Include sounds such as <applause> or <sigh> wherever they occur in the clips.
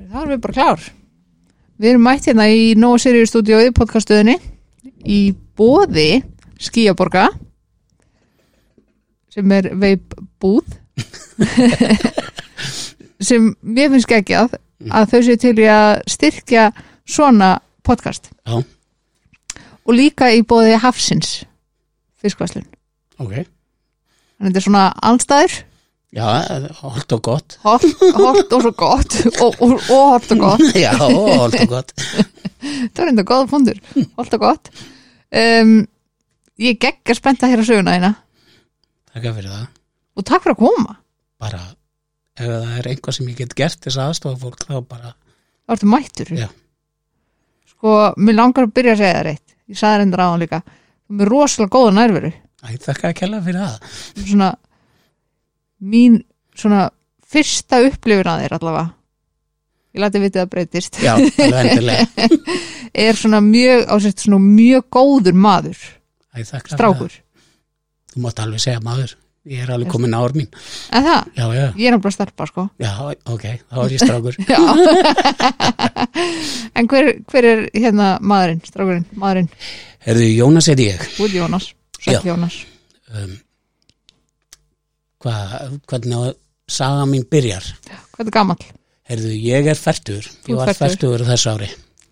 Það erum við bara klár. Við erum mætt hérna í Nóa Sirius stúdíói podcastuðinni í bóði Skíaborga sem er veip búð <laughs> sem mér finnst geggjað að þau séu til í að styrkja svona podcast Já, og líka í bóði Hafsins fiskvæslun. ok. Þannig að þetta er svona anstæður Já, holt og gott. Holt og svo gott og, og, og holt og gott <laughs> Já, holt og gott. <laughs> það var enda góða fundur, holt og gott um, ég geggar spennt að heyra söguna þína Takk fyrir það. og takk fyrir að koma Bara, ef það er einhvað sem ég get gert þess aðstofa fólk, þá bara, það vartu mættur Já. sko, mér langar að byrja að segja það reitt ég sagði reyndur á hann líka þú er rosalega góða nærveru æ, þakka að kella fyrir það. svona mín svona fyrsta upplifun að þér allavega ég læti vitið að breytist Já, alveg <laughs> er svona mjög ásett svona mjög góður maður Æ, strákur. Þú mátt alveg segja maður. Ég er alveg komin ár mín. en það Já, já, ég er náttúrulega stelpa sko já, ok, þá er ég strákur. <laughs> <laughs> En hver, hver er hérna maðurinn, strákurinn, maðurinn Herðu, Jónas er ég. Út Jónas, Já. Jónas Um, hvað, hvernig saga mín byrjar? Er gamall? Herðu, ég er færtur. Ég var færtur þessu ári.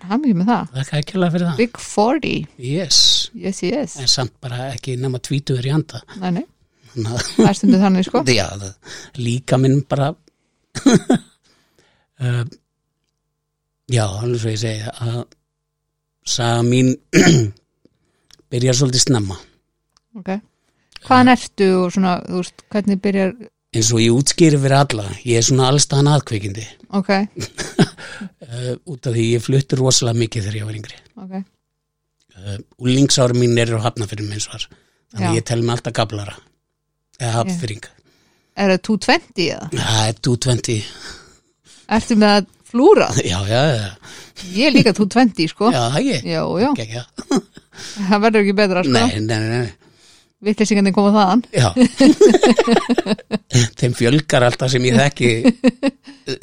Hann mikið með það Þakka að kella fyrir það. Big 40, Yes, yes, yes en samt bara ekki nema tvítuður í handa. Nei, nei, það er stundu þannig sko Já, líka minn bara uh, <laughs> Já, alveg svo ég segi að saga mín <clears throat> byrjar svolítið snemma Ok Hvaðan ertu og svona, þú veist, hvernig byrjar eins og ég útskýri fyrir alla ég er svona allstaðan aðkveikindi. Ok, uh, <laughs> út af því ég fluttur rosalega mikið þegar ég var yngri. Ok. Uh, úlingsári mín eru að hafna fyrir minn svar þannig Já. ég tel mig alltaf gablara. Eða hafnfyrring Er það 220 eða? það er 220 Ertu með að flúra? <laughs> já, já, já, Ég er líka 220 sko. Já, það ekki Já, já, Gekja. það verður ekki betra sko. Nei, nei, nei, nei. Vittlýsingandi koma þaðan. Já. <laughs> Þeim fjölgar alltaf sem ég þekki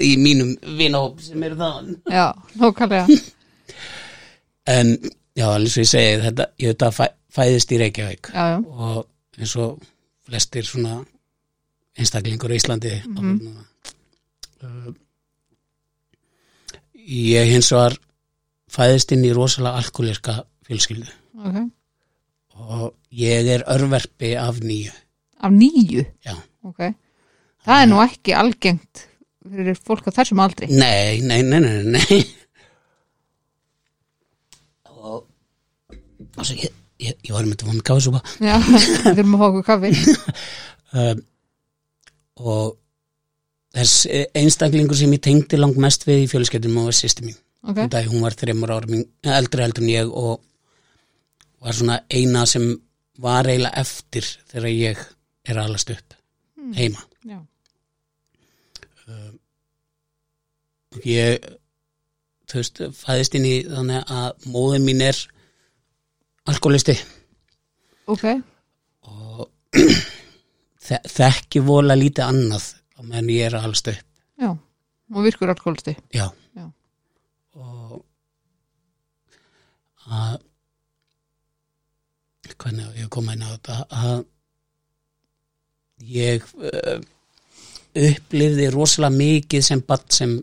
í mínum vinahóp sem eru það Já, nókallega <laughs> En já, alveg svo ég segi þetta, ég veit að fæ, fæðist í Reykjavík Já, já, og eins og flestir svona einstaklingur í Íslandi mm uh, Ég hins var fæðist inn í rosalega alkoholiska fjölskyldu. Ok og ég er örverpi af nýju Af nýju? Já, Ok. Það er nú ekki algengt fyrir fólk á þessum aldri. Nei, nei, nei, nei, nei. Og altså, ég, ég, ég var með þetta með káðsúpa Já, við þurfum að fá okkur kaffi. <laughs> um, og þess einstaklingur sem ég tengdi langt mest við í fjölskyldunum var sýsti mín. Ok, Okay. Hún var þreymur ára eldri heldur en ég og var svona eina sem var eiginlega eftir þegar ég er alast upp heima. já. ég þú veist, fæðist inn í þannig að móðin mín er alkoholisti Ok, og <clears throat> þe þekki vola lítið annað á meðan ég er að halast upp já. Og virkur alkoholisti. já, Já. og að hvernig ég að koma inn á þetta? Að ég uh, upplifði rosalega mikið sem badd sem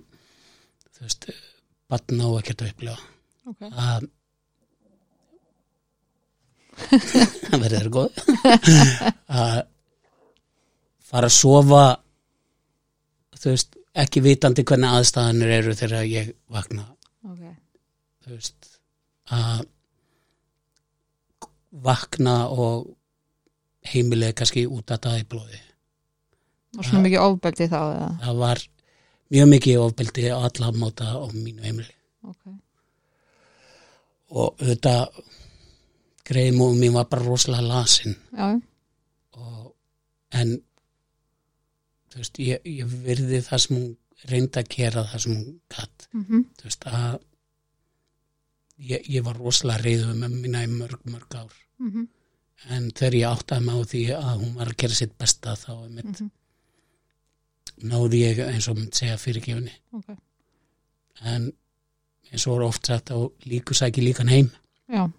þú veist, badd ná ekkert að upplifa Ok. að það <laughs> verður góð? <laughs> Að fara að sofa þú veist, ekki vitandi hvernig aðstæðanir eru þegar ég vakna. Ok, þú veist að vakna og heimilega kannski út að það í blóði. Og svona mikið ofbeldi þá eða. það var mjög mikið ofbeldi á alla móta á mínu heimili. Ok, og þetta greið múið mín var bara rosalega lasin. Og, en þú veist, ég, ég virði það sem hún reyndi að gera það sem hún gatt Mm þú veist að ég, ég var rosalega reyðu með mína í mörg, mörg ár. Mm en þegar ég áttaði mig á því að hún var að gera sitt besta þá einmitt, Mhm. náði ég eins og mynd segja fyrirgefinni Ok, en eins og er oft sagt á líku sæki líkan heim. Já,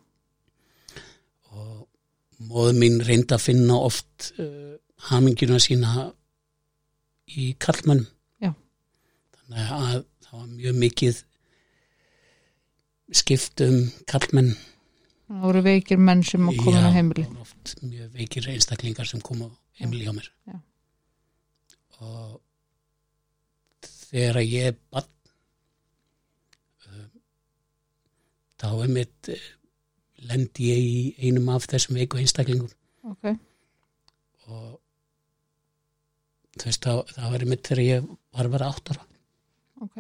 og móður mín reyndi að finna oft uh, hamingina sína í kallmönnum Já. þannig að það var mjög mikið skipt um kallmenn það voru veikir menn sem að koma á heimili. voru oft mjög veikir einstaklingar sem kom á heimili hjá mér. Já. og þegar ég er bann þá er mitt uh, lendi ég í einum af þessum veiku einstaklingum. Ok, og þú veist það, það var mitt þegar ég var að vera áttara ok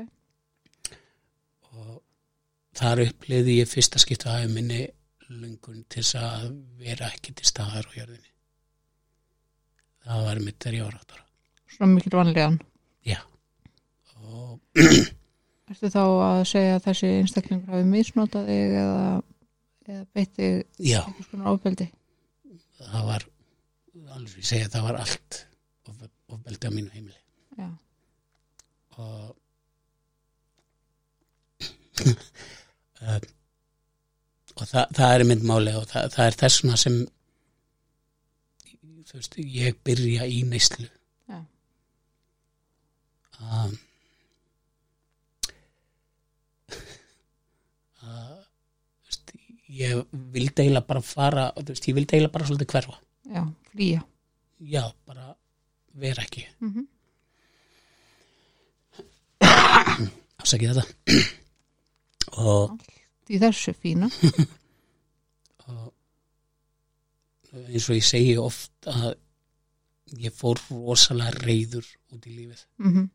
þar uppliði ég fyrsta skiptu að minni lungun til þess að vera ekki til staðar á jörðinni. Það var mitt þegar ég var áttara svona mikil vanlegan já. Og <clears throat> Ertu þá að segja að þessi einstaklingur hafi misnotað þig eða, eða beitt þig já, einhvers konar ofbeldi? það var alveg ég segja það var allt of, ofbeldi á mínu heimili. Já, og <clears throat> <clears throat> um, og það, það er mynd máli og það, það er þessuna sem þú veist, ég byrja í neyslu. Já. um, <laughs> þú veist, ég vildi eiginlega bara fara veist, ég vildi eiginlega bara svolítið hverfa. Já, flýja. já, bara vera ekki. Mm <coughs> afsakið þetta <coughs> og Í þessu fína. <laughs> og eins og ég segi oft að ég fór rosalega reyður út í lífið. Mm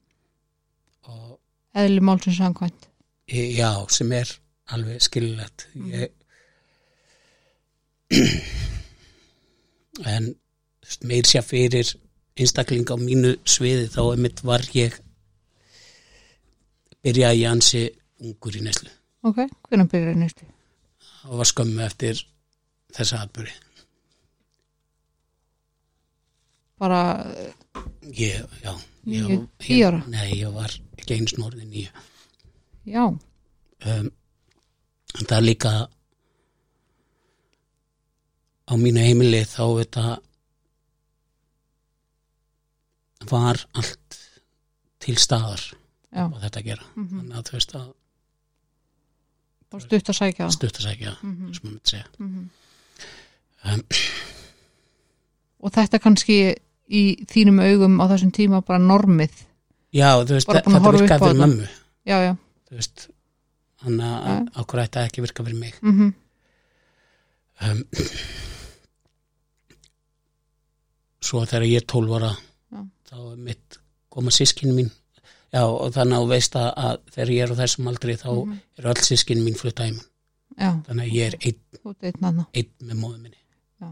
og Eðli málsins samkvæmt. e, já, sem er alveg skilulegt ég en þú veist, meir sér fyrir einstakling á mínu sviði þá var ég byrjaði ég ansi ungur í neslu Ok, hvernig byrjar það næstu? og var skömmu eftir þessa atbyrði Bara, ég, já Níu, tíu ára? nei, ég var ekki eins norði nýju já, um, en það er líka á mínu heimili þá þetta var allt til staðar já, á þetta gera. Þannig að þú veist að og stutt að sækja það. stutt að segja sem maður myndi segja. Um, Og þetta kannski í þínum augum á þessum tíma bara normið. já, þú veist, Bara þetta virkaði fyrir mömmu. Já, já. þú veist þannig að okkur ætti að ekki virka fyrir mig. Mm um, svo þegar ég er 12 ára Já. þá er mitt koma sískinu mín já og þannig að veist að, að þegar ég er á þessum aldri þá Mhm. eru öll sískinu mín flutta heim Já, þannig að ég er einn, einn með móðu minni. Já.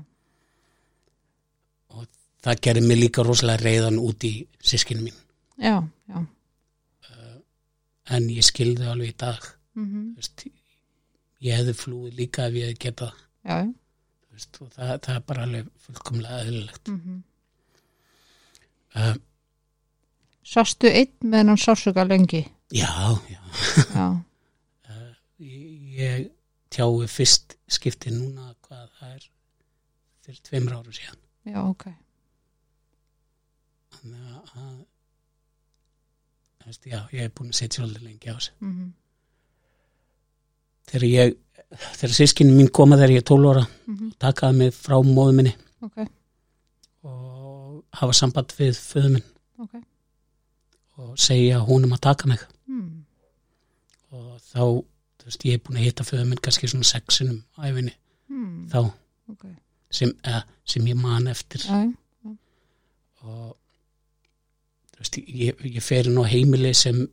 og það gerir mig líka rosalega reyðan út í sískinu mín. Já, já. en ég skilði alveg í dag. Mm þú veist, ég hefði flúið líka ef ég hefði getað. Já, já. og það, það er bara alveg fullkomlega eðlilegt. Mm um, Sastu einn með hennan sársöka lengi? já, já Já, <laughs> ég, ég tjái fyrst skipti núna hvað það er fyrir tveimur árum síðan já, ok. þannig að, já, ég er búin að setja svolítið lengi á þessu Mm þegar ég, þegar sískinni mín koma þegar ég er 12 ára Mhm. takaði mig frá móðu minni Ok, og hafa samband við föðu minn ok. Og segja honum að taka mig Mm. og þá, þú veist, ég er búin að hitta föðu minn kannski svona sexinum æfinni Mm. þá Ok. sem, eða, sem ég man eftir já. og þú veist, ég, ég fer á heimili sem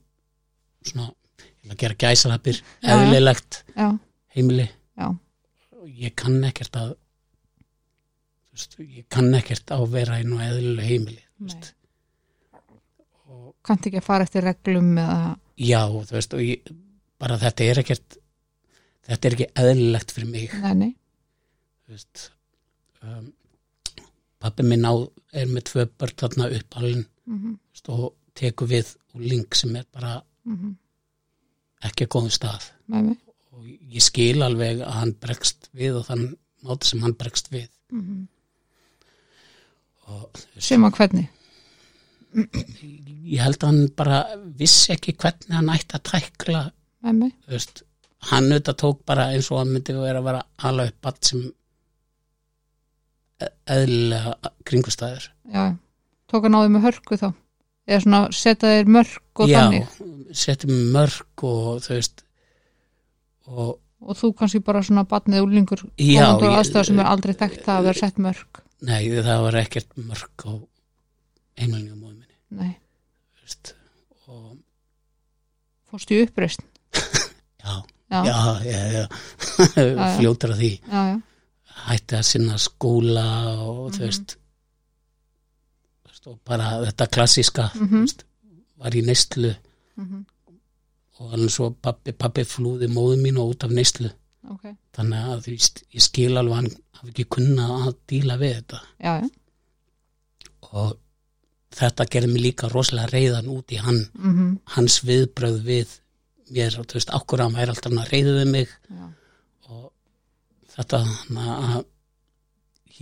svona, ég vil að gera já. eðlilegt heimili já. og ég kann ekkert að þú veist, ég kann ekkert á að vera á eðlileg heimili þú veist. Og Kannt ekki að fara eftir reglum eða... já, þú veist, og ég, bara þetta er ekkert þetta er ekki eðlilegt fyrir mig Nei, nei. þú veist um, pappi minn á er með tvö börn þarna uppalinn Mm og tekur við og link sem er bara -hmm. ekki að góðum stað mig og ég skil alveg að hann bregst við og þann máta sem hann bregst við Mhm. og þú veist, sem að hvernig ég held að hann bara vissi ekki hvernig hann ætti að tækla veist, hann auðvitað tók bara eins og hann myndi vera að vera alveg upp batt sem e- eðlilega kringustæður já, tók hann á því með hörku þá. Eða svona setja þér mörk og já, þannig. setjum mörg og þú veist og og þú kannski bara svona batnið komandur ég- aðstöða sem er aldrei þekkt að vera sett mörk. Nei, það var ekkert mörg á einmælingum móðum nei, þú veist, og fórstu uppreist já, já, já, já, <laughs> fljótur að því. Já, já. hætti að sinna skóla og þú veist þú veist, og bara þetta klassíska Mhm. þú veist, var í neistlu Mhm. og alveg svo pappi, pappi flúði móðu mín og út af neistlu ok, þannig að þú veist, ég skil alveg hann hafi ekki kunna að díla við þetta. Já, já. Og þetta gerði mig líka rosalega reyðan út í hann mm hans viðbröð við mér þú veist, okkur hann væri alltaf að reyðu við mig. Já, og þetta að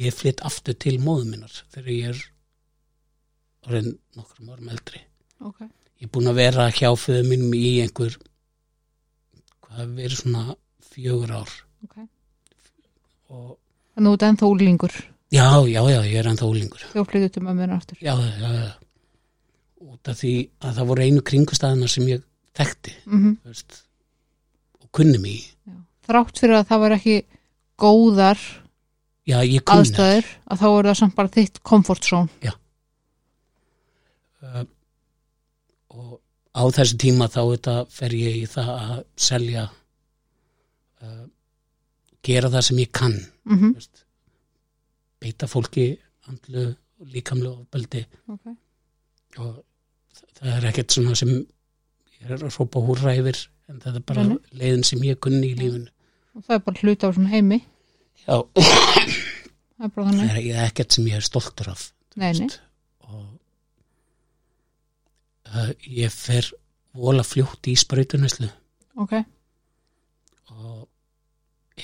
ég flytt aftur til móðu minnar þegar ég er orðin nokkrum árum eldri. Ok. Ég er búin að vera hjá föðu mínum í einhver hvað verið svona fjögur ár. Ok, og þannig að þú ert ennþá úlingur já, já, já, ég er ennþá úlingur þegar flyttu til mömmur aftur. Já, já, já. Út af því að það voru einu kringustæðina sem ég þekkti mm þú veist, og kunni mig í. þrátt fyrir að það var ekki góðar já, aðstæður að þá er það samt bara þitt comfort zone. Uh, og á þessu tíma þá þetta fer ég í það að selja uh, gera það sem ég kann mm þú veist, beita fólki andlu og líkamlu ofbeldi. Ok, og þa- það er ekkert svona sem ég er að hrópa húrra yfir en það er bara nei. leiðin sem ég kunni í lífinu. Og það er bara hluti á svona heimi. Já, það er það þannig, er ekkert sem ég er stoltur af þú nei, nei. Veist, og uh, ég fer vola fljótt í sprautuneslu ok, og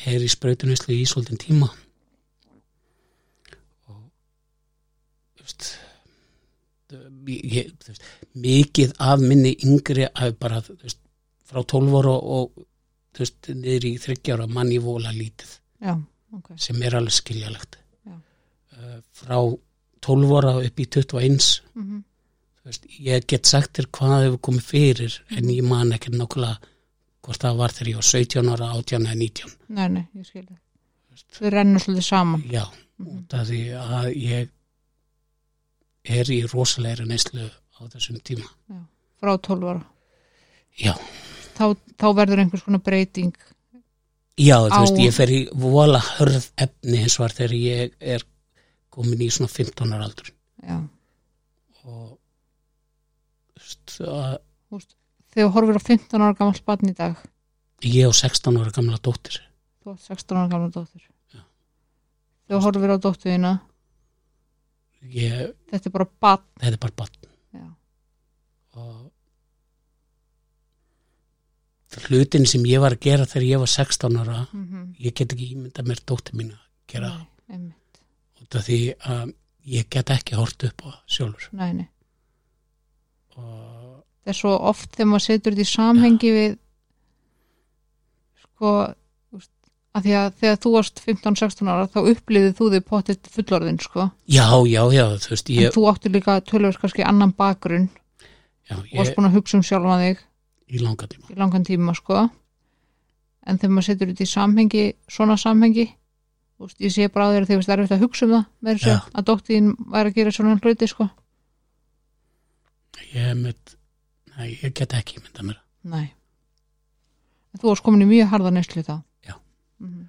er í sprautuneslu í svolítinn tíma og þú veist ég, veist, mikið af minni yngri bara veist, frá 12 ára og, niður í 30 ára manni vola lítið. Já, ok. Sem er alveg skiljalegt uh, frá 12 ára upp í 21 mm veist, ég get sagt þér hvað hefur komið fyrir en ég man ekki nákvæmlega hvort það var þegar ég var 17 ára, 18 eða 19 nei, nei, ég skil það þau rennur svolítið saman. Já, út af því að ég er í rosalegri neyslu á þessum tíma. Frá 12 ára. Já, þá, þá verður einhvers konar breyting já þú Á- veist, ég fer í vola hörð efni eins og var þegar ég er komin í svona 15 ára aldur. Já, og þú veist, að þegar horfir á 15 ára gammal barn í dag. Ég og 16 ára gamla dóttir. Þú ert 16 ára gammal dóttir. Já. þegar þú horfir á dótturina ég, þetta er bara barn. Þetta er bara bann og hlutin sem ég var að gera þegar ég var 16 ára mm ég get ekki ímynda mér dóttir mín að gera nei, út af því að ég get ekki hort upp á sjálfur. Nei, nei. Og það er svo oft þegar maður setur þetta í samhengi við sko að því að þegar þú varst 15-16 ára þá upplýðið þú þig potið fullorðin sko. Já, já, já, þú veist en ég, þú áttu líka tölvöld kannski annan bakgrunn. Já, og varst ég búin að hugsa um sjálfan þig. Í langa tíma. Í langan tíma sko. En þegar maður setur þetta í samhengi svona samhengi úst, ég sé bara að þér að þið veist erfitt að hugsa um það með þessu Já. að dóttin væri að gera svona hluti sko. Ég er með, nei, ég get ekki ímynda mér. Nei. En þú varst komin í mjög harða neyslu þá Mm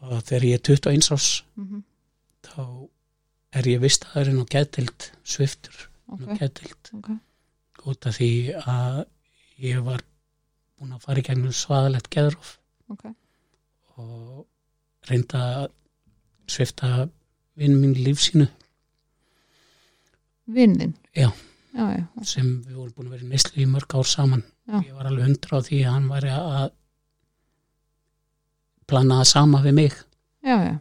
og þegar ég er 21 ás -hmm. þá er ég vistaðurinn og getild sviftur. Ok, og getild ok. Út af því að ég var búin að fara í gegnum svaðalegt geðróf ok, og reynda að svifta vinn mín lífsínu vinnin Já. já, já, sem við vorum búin að vera í neyslu í mörg ár saman. Já. ég var alveg hundra á því að hann væri að plana það sama við mig já, já,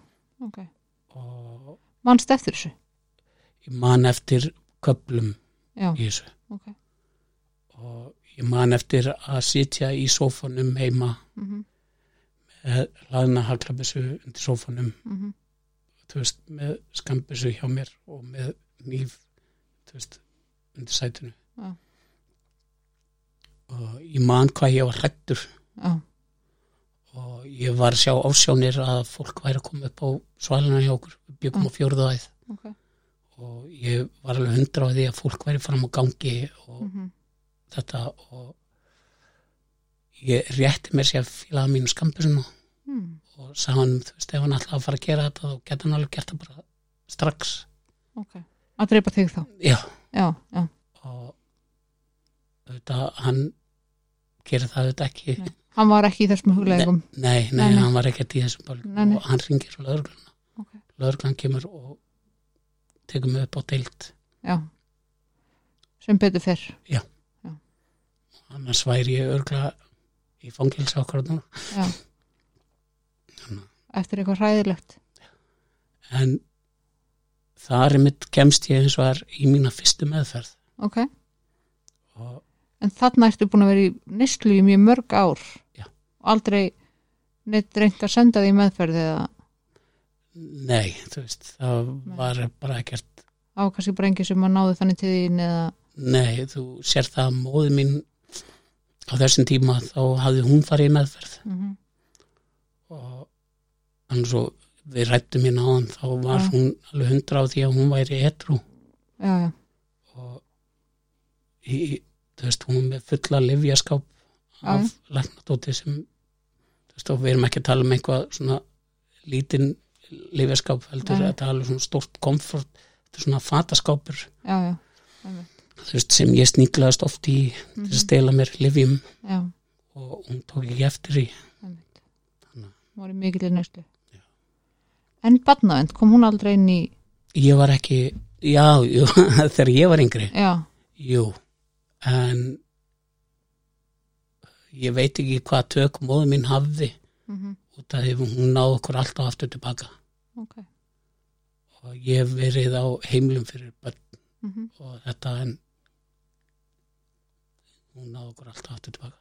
ok. og Manst eftir þessu? ég man eftir köplum Já, í þessu ok. og ég man eftir að sitja í sófanum heima Mm með hlaðna haglabessu undir sófanum -hmm. þú veist, með skambessu hjá mér og með nýf þú veist, undir sætinu Já. og ég man hvað ég var hrættur Já, ég var að sjá ásjónir að fólk væri að koma upp á svalina hjá okkur við byggum á fjórðu æð ok. og ég var alveg hundra á því að fólk væri fram á gangi og Mm þetta og ég rétti mér sér fílaða mínu skambessun mm. og sagði hann, þú veist, ef hann ætlaði að fara að gera þetta þá geta hann alveg gert það bara strax Ok. Að dreipa þig þá? já, Já, já, og auðvitað hann gerir það auðvitað ekki Nei. Hann var ekki í þessum huglegum. nei, nei, Nei, nei. hann var ekkert í þessum nei. og hann ringir á lögregluna Ok. lögreglan kemur og tekur mig upp á deild Já, sem betur fyrr. annars væri ég örgla í fangilsi okkar núna Já. Eftir eitthvað hræðilegt. en þar er mitt kemst ég eins og er í mína fyrstu meðferð Ok. og En þarna ertu búin að vera í nýstlu í mjög mörg ár. Já. Og aldrei neitt reynt að senda því meðferði eða nei, þú veist það Nei. var bara ekkert á kannski brengi sem að náðu þannig til þín eða nei, þú sér það að móði mín á þessum tíma þá hafði hún farið í meðferð mm og hann svo við rættum hérna á hann þá var Já. hún alveg hundra á því að hún væri etru já, já, og í, þú veist, hún er með fulla livjaskáp af læknadóti sem þú veist, og við erum ekki að tala um eitthvað svona lítinn livjaskáp heldur að tala um svona stórt komfort þetta er svona fataskápur já, já, þú veist, sem ég sníklaðast oft í til að stela mér livjum já, og hún tók ekki eftir í Þannig. var í mikilir nýstlu Já. en badnaðend, kom hún aldrei inn í ég var ekki, já, jú, <laughs> þegar ég var yngri. Já, jú, en ég veit ekki hvað tök móðu mín hafði mm út af því hún náði okkur alltaf aftur tilbaka. Ok. Og ég hef verið á heimlum fyrir börn mm og þetta en hún náði okkur alltaf aftur tilbaka.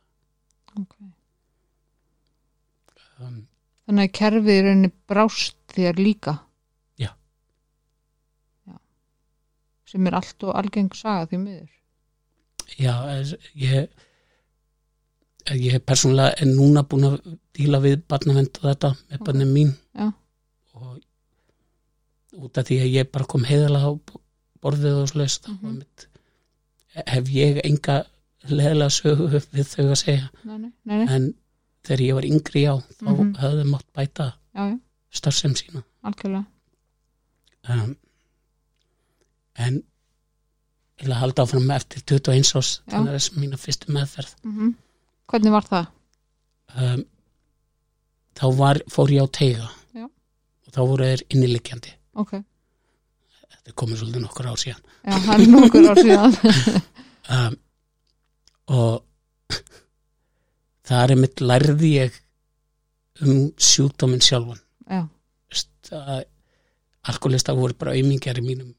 Ok. Um, þannig að kerfið í rauninni brást þér líka? Já. já. Sem er allt og algeng saga því miður já, ég ég er persónulega en núna búin að díla við barnavend og þetta með barnið mín. Já. og út af því að ég bara kom heiðalega á borðið og Mhm. var mitt hef ég enga leðilega sögu við þau að segja. Nei, nei, nei, en þegar ég var yngri já þá Mhm. höfðu mátt bæta já, já, starfsem sína. Um, en vil að halda áfram eftir 21 ás Já. þannig að þess mína fyrstu meðferð. Mm hvernig var það? um, þá var, fór ég á teiga. Já. og þá voru þeir inniliggjandi. Ok, þetta er komið svolítið nokkur ár síðan. Já, hann er nokkur ár síðan. <laughs> Um, og það er mitt lærði ég um sjúkdóminn sjálfan. Já, alkoholistar voru bara auðmingjar í mínum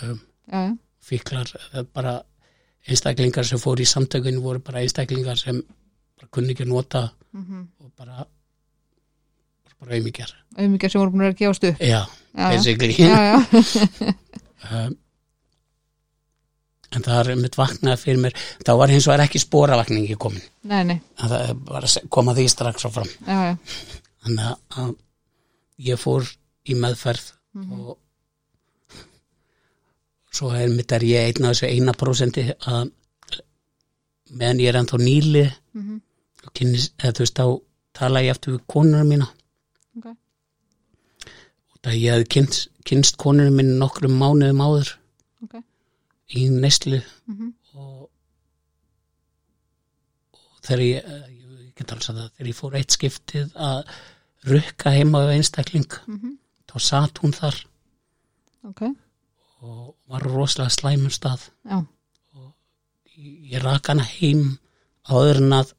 um, já, já, fíklar er bara einstaklingar sem fóru í samtökunni voru bara einstaklingar sem bara kunni ekki nota mm og bara bara auðmingjar auðmikið sem voru búin að gefast upp. Já, basically. Um, <laughs> en það er mitt vaknaði fyrir mér. Þá var hins vegar ekki spóravakningi komin. Nei, nei, er koma því strax á fram já, já. Þannig að- ég fór í meðferð Mhm. og svo er mitt er ég einn af þessu eina prósenti að meðan ég er ennþá nýli mm og kynnis, eða þú veist þá tala ég eftir við konur mína. Ok, og það ég hefði kynst, kynst konur mín nokkrum mánuðum áður ok. í neyslu. Mm og, og þegar ég, eh, ég get alls að það þegar ég fór eitt skiptið að rukka heima við einstakling Mhm. þá satt hún þar. Ok, og var rosalega slæmum stað já, ég rak hana heim áður en að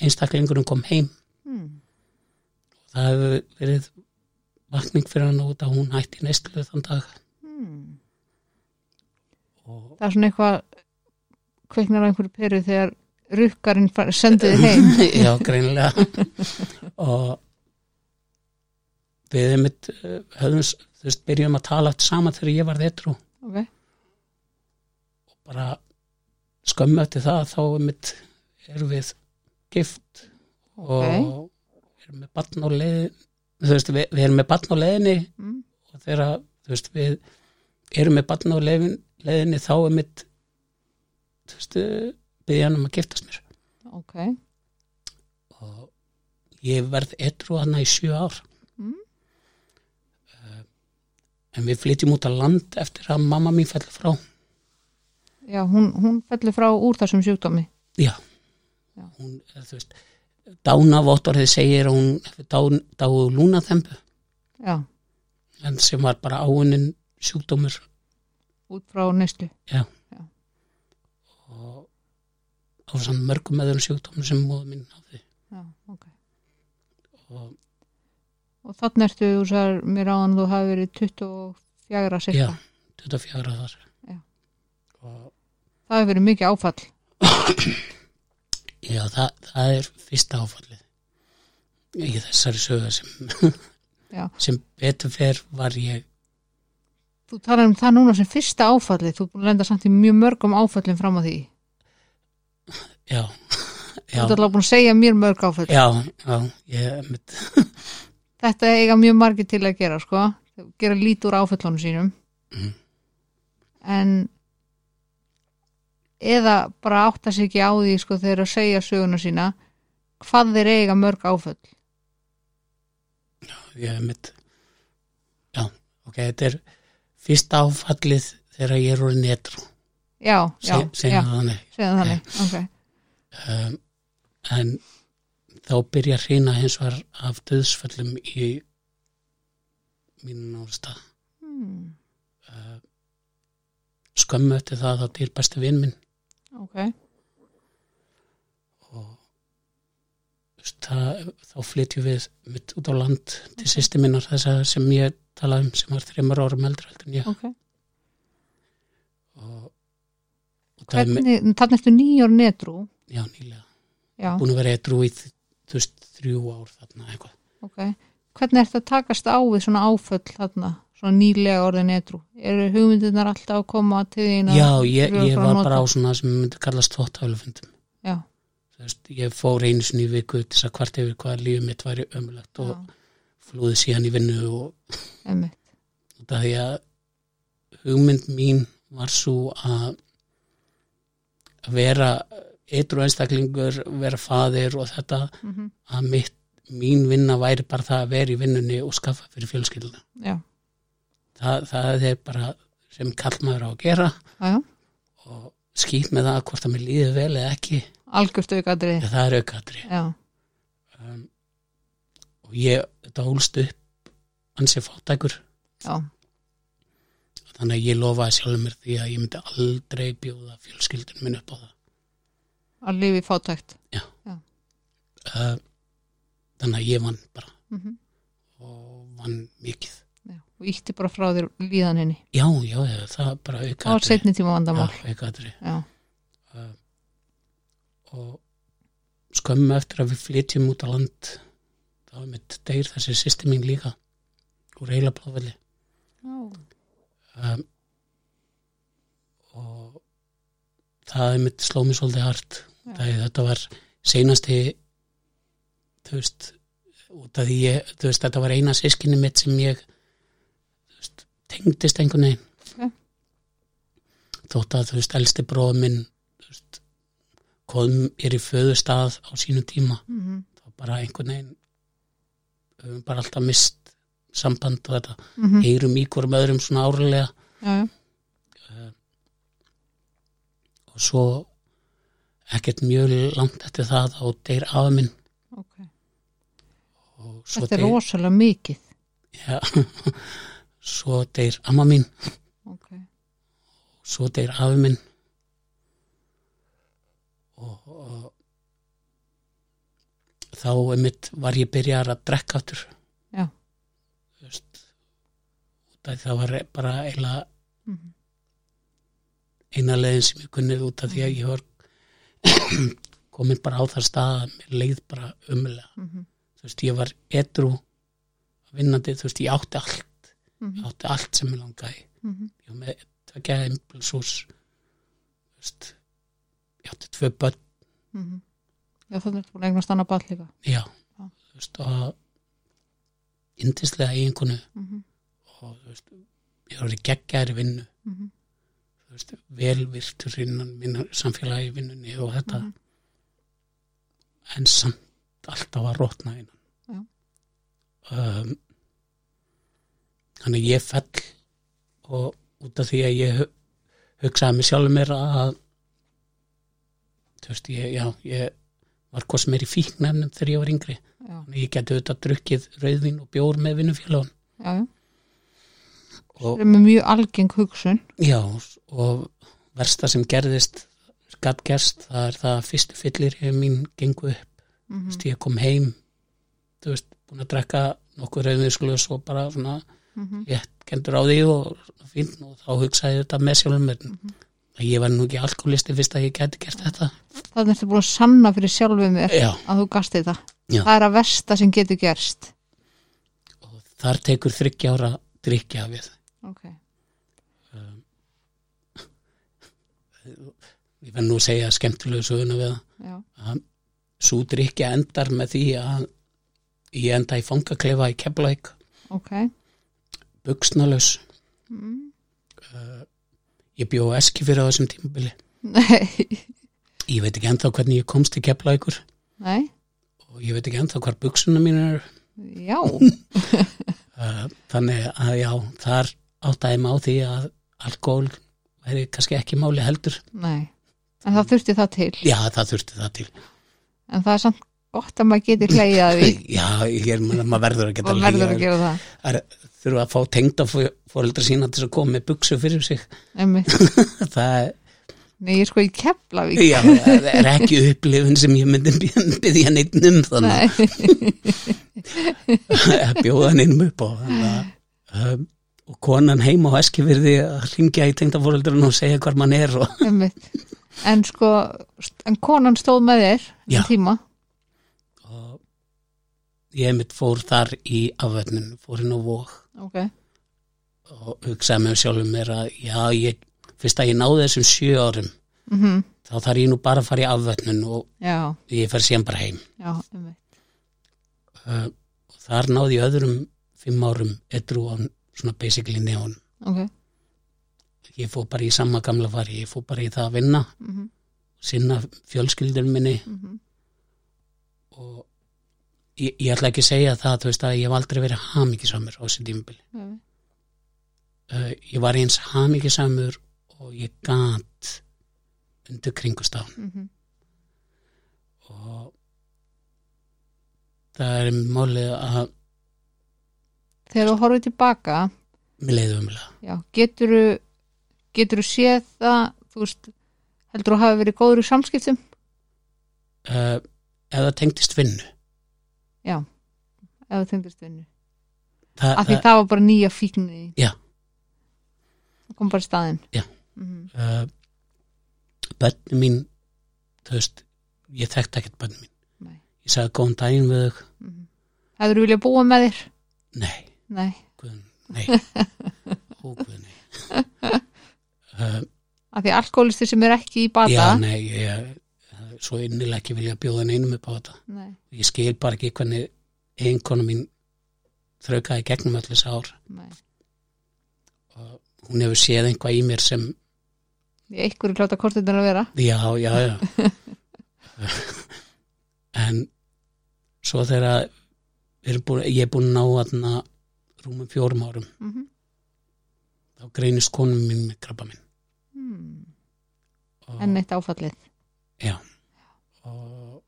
einstaklingurum kom heim Mm. það hefur verið vakning fyrir hann út að hún hætti neistlu þann dag Mm. og Það er svona eitthvað kveiknar á einhverju peru þegar rukkarinn far- sendi þið heim. <laughs> já, greinilega <laughs> og við einmitt eh, höfum, þú veist, byrjum að tala eftir saman þegar ég var þettrú ok, og bara skömmu eftir það þá einmitt erum við gift og erum með barn á leiðin þú veist, við, við erum með barn á leiðinni mm. og þegar, þú veist, við erum með barn á leiðin, leiðinni þá einmitt þú veist, byrja hann um að giftast mér. Ok, og ég verð etru hana í sjö ár Mm. Eh, en við flytjum út á land eftir að mamma mín fellur frá já, hún, hún fellur frá úr þessum sjúkdómi. já, Já. hún er þú veist dánavottorðið segir að hún dán, dáu lúnaþembu Já, en sem var bara áunin sjúkdómur út frá neyslu. og á svona mörgum öðrum sjúkdómur sem móðu mín hafði Já, ok. og Og þannig ertu, þú sagðir mér áðan þú hafi verið 24 já, sirka. 24 þar Já. og Það hefur verið mikið áfall. Já, það, það er fyrsta áfallið í þessari sögu sem, Já. sem betur fer var ég Þú talar um það núna sem fyrsta áfallið. Þú er búin að lenda samt í mjög mörgum áfallin fram á því. já, Þú já, ert alveg búin að segja mér mörg áfall. já, já ég, Þetta eiga mjög margir til að gera, sko. Gera lít úr áfallunum sínum. Mhm. En eða bara átta sig ekki á því, sko, þegar að segja söguna sína hvað þeir eiga mörg áföll. ég mitt já, ok, þetta er fyrsta áfallið þegar ég er orðin netrú Já, já, segjum já, það þannig segja þannig. Ok, um, en þá byrja að hreina hins var af döðsföllum í mínu násta hmm. uh, skömmu eftir það þá til besti vinn minn. Ok, og það, þá flytjum við mitt út á land til sýsti minnar þessa sem ég talaði um sem var þreymar árum eldri heldur en ég. Ok. og, og er Hvernig, þannig ertu nýjár netrú. já nýlega. Já, búin að vera eitthrú í þú veist þrjú ár þarna eitthvað ok. Hvernig ertu að takast á við svona áföll þarna, svona nýlega orðið netrú? Eru hugmyndirnar alltaf að koma til þín? já, ég, ég var nota? bara á svona sem myndi kallast þvóttaflufundum Já, þú veist, ég fór einu sinni í viku til þess að hvart yfir hvað lífið mitt væri ömulegt og já, flúði síðan í vinnu og út af því að hugmynd mín var svo að vera eitru einstaklingur, vera faðir og þetta Mm að mitt, mín vinna væri bara það að vera í vinnunni og skaffa fyrir fjölskylduna. Það, það er bara sem kallmaður á að gera já, já. og skýt með það hvort að mér líði vel eða ekki, Algjört aukadrið. ja, það er aukatri. Já, Um, og ég, þetta hólst upp ansi fátækur, já, þannig að ég lofaði sjálfur mér því að ég myndi aldrei bjóða fjölskyldun minn upp á það. Að lifi fátækt. uh, þannig að ég vann bara. Mm og vann mikið. Já, og ítti bara frá þér líðan henni. já, já, já það var bara Það var aukaðri setni tíma vandamál. aukaðri Já, uh, og skömmu eftir að við flytjum út á land þá er mitt deyr þessi sýsti mín líka úr heila já, um, og það er mitt sló mig svolítið hart Það, þetta var seinasti þú veist út af því ég, þú veist, þetta var eina sískinni mitt sem ég veist, tengdist einhvern veginn. Ok. þótt að þú veist, elsti bróð minn veist, kom er í föðustað á sínu tíma. Mm þá bara einhvern veginn við höfum bara alltaf mist samband og þetta, -hmm. heyrum í hverjum öðrum svona árlega. Já, já, og svo ekkert mjög langt eftir það þá deyr afa minn ok. og svo Þetta er deyr, rosalega mikið. ja, <laughs> svo deyr amma mín Ok, svo deyr afi minn og, og þá einmitt var ég byrjar að drekka áttur Já. því það var bara eiginlega Mhm. eina leiðin sem ég kunnið út af því að ég var komin bara á það stað að mér leið bara umlega Mhm. þú veist, ég var edru vinnandi, þú veist, ég átti allt Mhm. ég átti allt sem ég langaði Mhm. ég var með tvekja impulsús þú veist ég átti tvö börn, Mhm. Já, þannig að eignast annað ball líka. já Já. þú veist, og yndislega eiginkonu Mhm. og þú veist, ég var í geggjæri vinnu Mhm. þú velvirtur innan minna samfélagi vinnunni og þetta. Mhm. en samt alltaf að rótna innan. Já. um, þannig ég fell og út af því að ég hu- hugsaði mig sjálfur mér að þú veist, ég, já, ég var hvað sem er í fíknefnum þegar ég var yngri. Já, þannig ég geti auðvitað drukkið rauðvín og bjór með vinnufélagun já, Það er mjög algeng hugsun. Já, og versta sem gerðist gatt gerst, það er það að fyrstu fyllir ég mín gengu upp Mhm. þú veist, ég kom heim þú veist, búin að drekka nokkuð rauðvinsklaus og bara svona Mhm. ég kendur á því og fín og þá hugsaði þetta með sjálfum mér Mhm. að ég var nú ekki alkoholisti fyrst að ég geti gert þetta Þannig ertu búin að sanna fyrir sjálfum mér að þú gast þetta. Já. Það er að versta sem getur gerst. og þar tekur þryggja ára drikja við Ok. <laughs> ég verð nú að segja skemmtilegu söguna við það svo drikja endar með því að ég enda í fangaklefa í Keflæk Ok. buksnalaus Mm. ég bjó eski fyrir á þessum tímabili Nei. ég veit ekki ennþá hvernig ég komst til Keflækur Nei. og ég veit ekki ennþá hvar buksuna mín er Já. <laughs> uh, þannig að já, þar áttaði mig á því að alkohol væri kannski ekki máli heldur Nei. En það þurfti það til. já, það þurfti það til En það er samt gott að maður geti hlægið að því. <laughs> já, ég er, maður verður að geta Og verður að legið. gera það. Þurfa að fá tengda fóreldra sína til að koma með buksu fyrir sig <laughs> það er Nei, ég er sko í Keflavík. Já, það er ekki upplifun sem ég myndi byggja neitt um þannig <laughs> að bjóða neinum upp á þannig að um, og konan heima á Eskifyrði að ringja í tengdafóreldrun og segja hvar mann er og. En sko, en konan stóð með þér en tíma. og ég mitt fór þar í afvötnun, fór inn á vók Ok. og hugsaði með sjálfum mér að já, ég, fyrst að ég náði þessum sjö árum Mm þá þarf ég nú bara að fara í afvötnun og Já, ég fer síðan bara heim já, einmitt. uh, og þar náði ég öðrum fimm árum edru á svona basically neon Ok. ég fór bara í sama gamla fari, ég fór bara í það að vinna Mm sinna fjölskyldur minni -hmm. og ég, ég ætla ekki að segja það þú veist að ég hef aldrei verið hamíkisamur á þessi tímabili mm uh, ég var eins hamíkisamur og ég gat undir kringustafn -hmm. og það er málið að Þegar þú horfið tilbaka, geturðu geturðu séð það, þú veist, heldur þú hafi verið góður í samskiptum? uh, eða tengdist vinnu Já, þú tengdist vinnu. Þa, Af því það var bara nýja fíknir. Já. Það kom bara í staðinn. Já. Mm uh, bönni mín þú veist, ég þekkti ekkert bönni mín Nei. ég sagði góðan daginn við þau -hmm. Hefur þú viljað búa með þér? nei, Nei. guðn, nei ó guðn, nei uh, <laughs> Af því alkoholisti sem er ekki í bata. já, nei ég, svo innilega ekki vilja bjóða neinum upp á þetta Nei. ég skil bara ekki hvernig einkonu mín þraukaði gegnum öll þess ár Nei. og hún hefur séð einhvað í mér sem Í einhverju kláta kortindin að vera. já, já, já <laughs> en svo þegar við erum búin, ég er búin að ná aðna rúmum fjórum árum Mm -hmm. þá greinist konum mín með krabba minn hmm. og, En eitt áfallið. já, og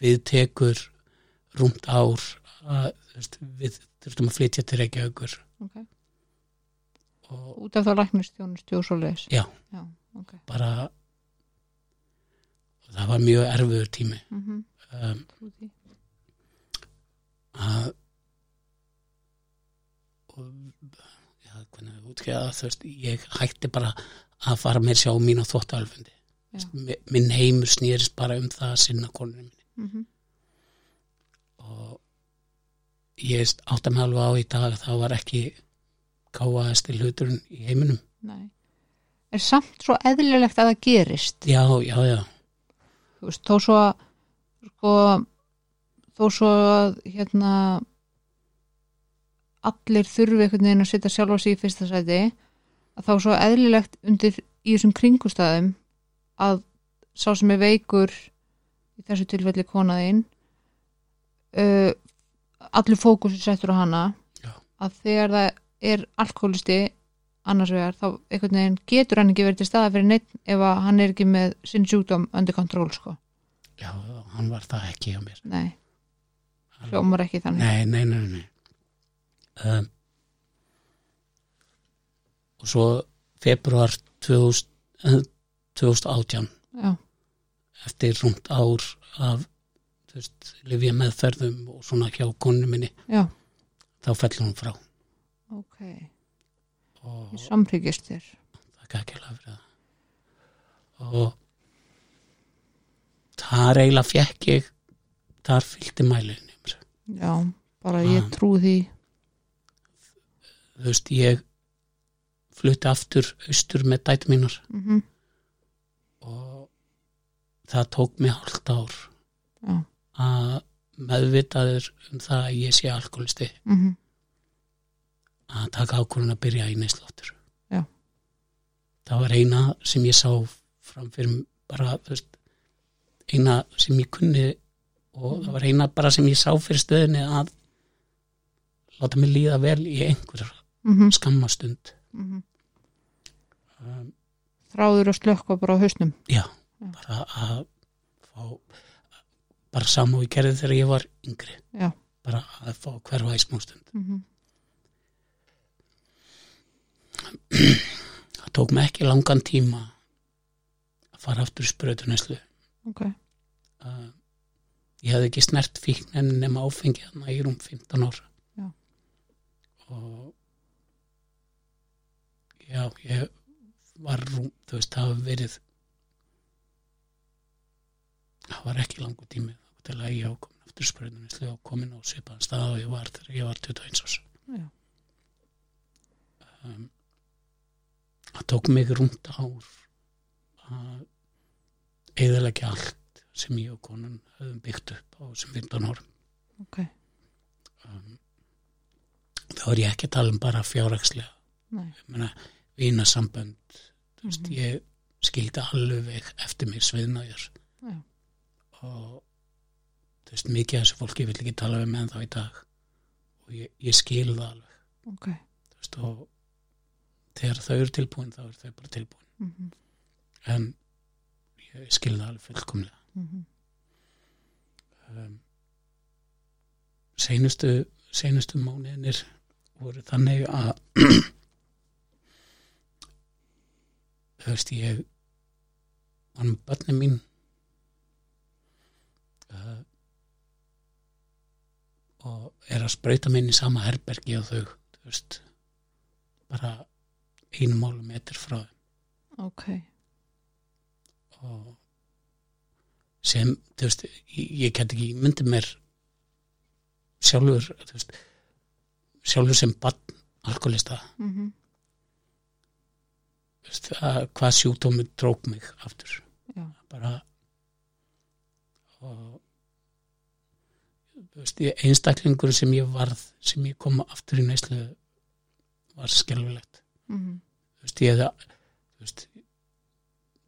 við tekur rúmt ár að, veist, við þurftum að flytja til Reykjavíkur Ok. og Út af þá læknistjónustu og svo leis. Já. Já, ok. bara það var mjög erfiður tími mm -hmm. um, að já, hvernig að þú veist, ég hætti bara að fara mér sjá mín á þvóttalfundi Já. minn heimur snýrist bara um það að sinna konunum minni Mm -hmm. og ég átti mig alveg á í dag að það var ekki káaðasti hluturinn í heiminum Nei. Er samt svo eðlilegt að það gerist já, já, já, þú veist, þó svo að sko, þó svo að hérna allir þurfi einhvern veginn að setja sjálfa sig í fyrsta sæti að þá er svo eðlilegt undir í þessum kringustæðum að sá sem er veikur í þessu tilfelli konaðinn uh, allir fókus er settur á hana Já. að þegar það er alkoholisti annars vegar þá einhvern veginn getur hann ekki verið til staða fyrir neitt ef hann er ekki með sinn sjúkdóm undir kontról sko já, hann var það ekki hjá mér Nei, hljómar ekki þannig. Nei, nei, nei, nei. Um, og svo februar 2000, eh, 2018 Já, eftir rúmt ár af lifja meðferðum og svona hjá konu minni já, þá fellur hún frá ok. og samryggist þér. það er ekki alveg það og þar eiginlega fekk ég þar fylgdi mælinni Já, bara ég Ah. trú því. Þú veist, ég flutti aftur austur með dæti mínar. Mm og það tók mig hálft ár Já, að meðvitaður um það að ég sé alkoholisti mm að taka ákvörðun að byrja í nesláttur Já. það var eina sem ég sá fram fyrir bara veist, eina sem ég kunni og það var eina bara sem ég sá fyrir stöðinni að láta mig líða vel í einhver mm skammastund -hmm. um, Þráður að slökka bara á hausnum. já, Já. bara að fá bara og ég gerði þegar ég var yngri Já. bara að fá að hverfa í smástund Mm <clears throat> það tók mig ekki langan tíma að fara aftur í sprautuneslu Ok, uh, ég hefði ekki snert fíkn nema áfengi þarna í rúm 15 ára Já. og já, ég var rúm, þú veist, það hafa verið það var ekki langu tími til að ég ákomin aftur í sprautuneslu og komin á svipaðan stað og ég var þegar ég var 21 árs. Um, það tók mig rúmt ár að eðalega allt sem ég og konan höfum byggt upp á þessum 15 árum. Ok, um, þá er ég ekki að tala um bara fjárhagslega. Nei. ég meina vinasambönd þú veist, Mhm. ég skildi alveg eftir mér sviðnaður Já. og veist, mikið af þessu fólki vil ekki tala við með þá í dag. Og ég, ég skil það alveg. Ok, þú veist, og þegar þau eru tilbúin þá eru þau bara tilbúin. Mm en ég skil það alveg fullkomlega. -hmm. um, seinustu seinustu mánuðinir voru þannig að <clears throat> þú veist ég var með börnum mín. Uh, og er að sprauta minn í sama herbergi og þau þú veist bara einu málu metr frá ok, og sem, þú veist, ég, ég get ekki myndi mér sjálfur, veist sjálfur sem bann alkoholista. Mm að hvað sjúkdómi drók mig aftur já, bara og veist, einstaklingur sem ég varð sem ég kom aftur í neyslu var skelfilegt mm þú veist, ég það veist,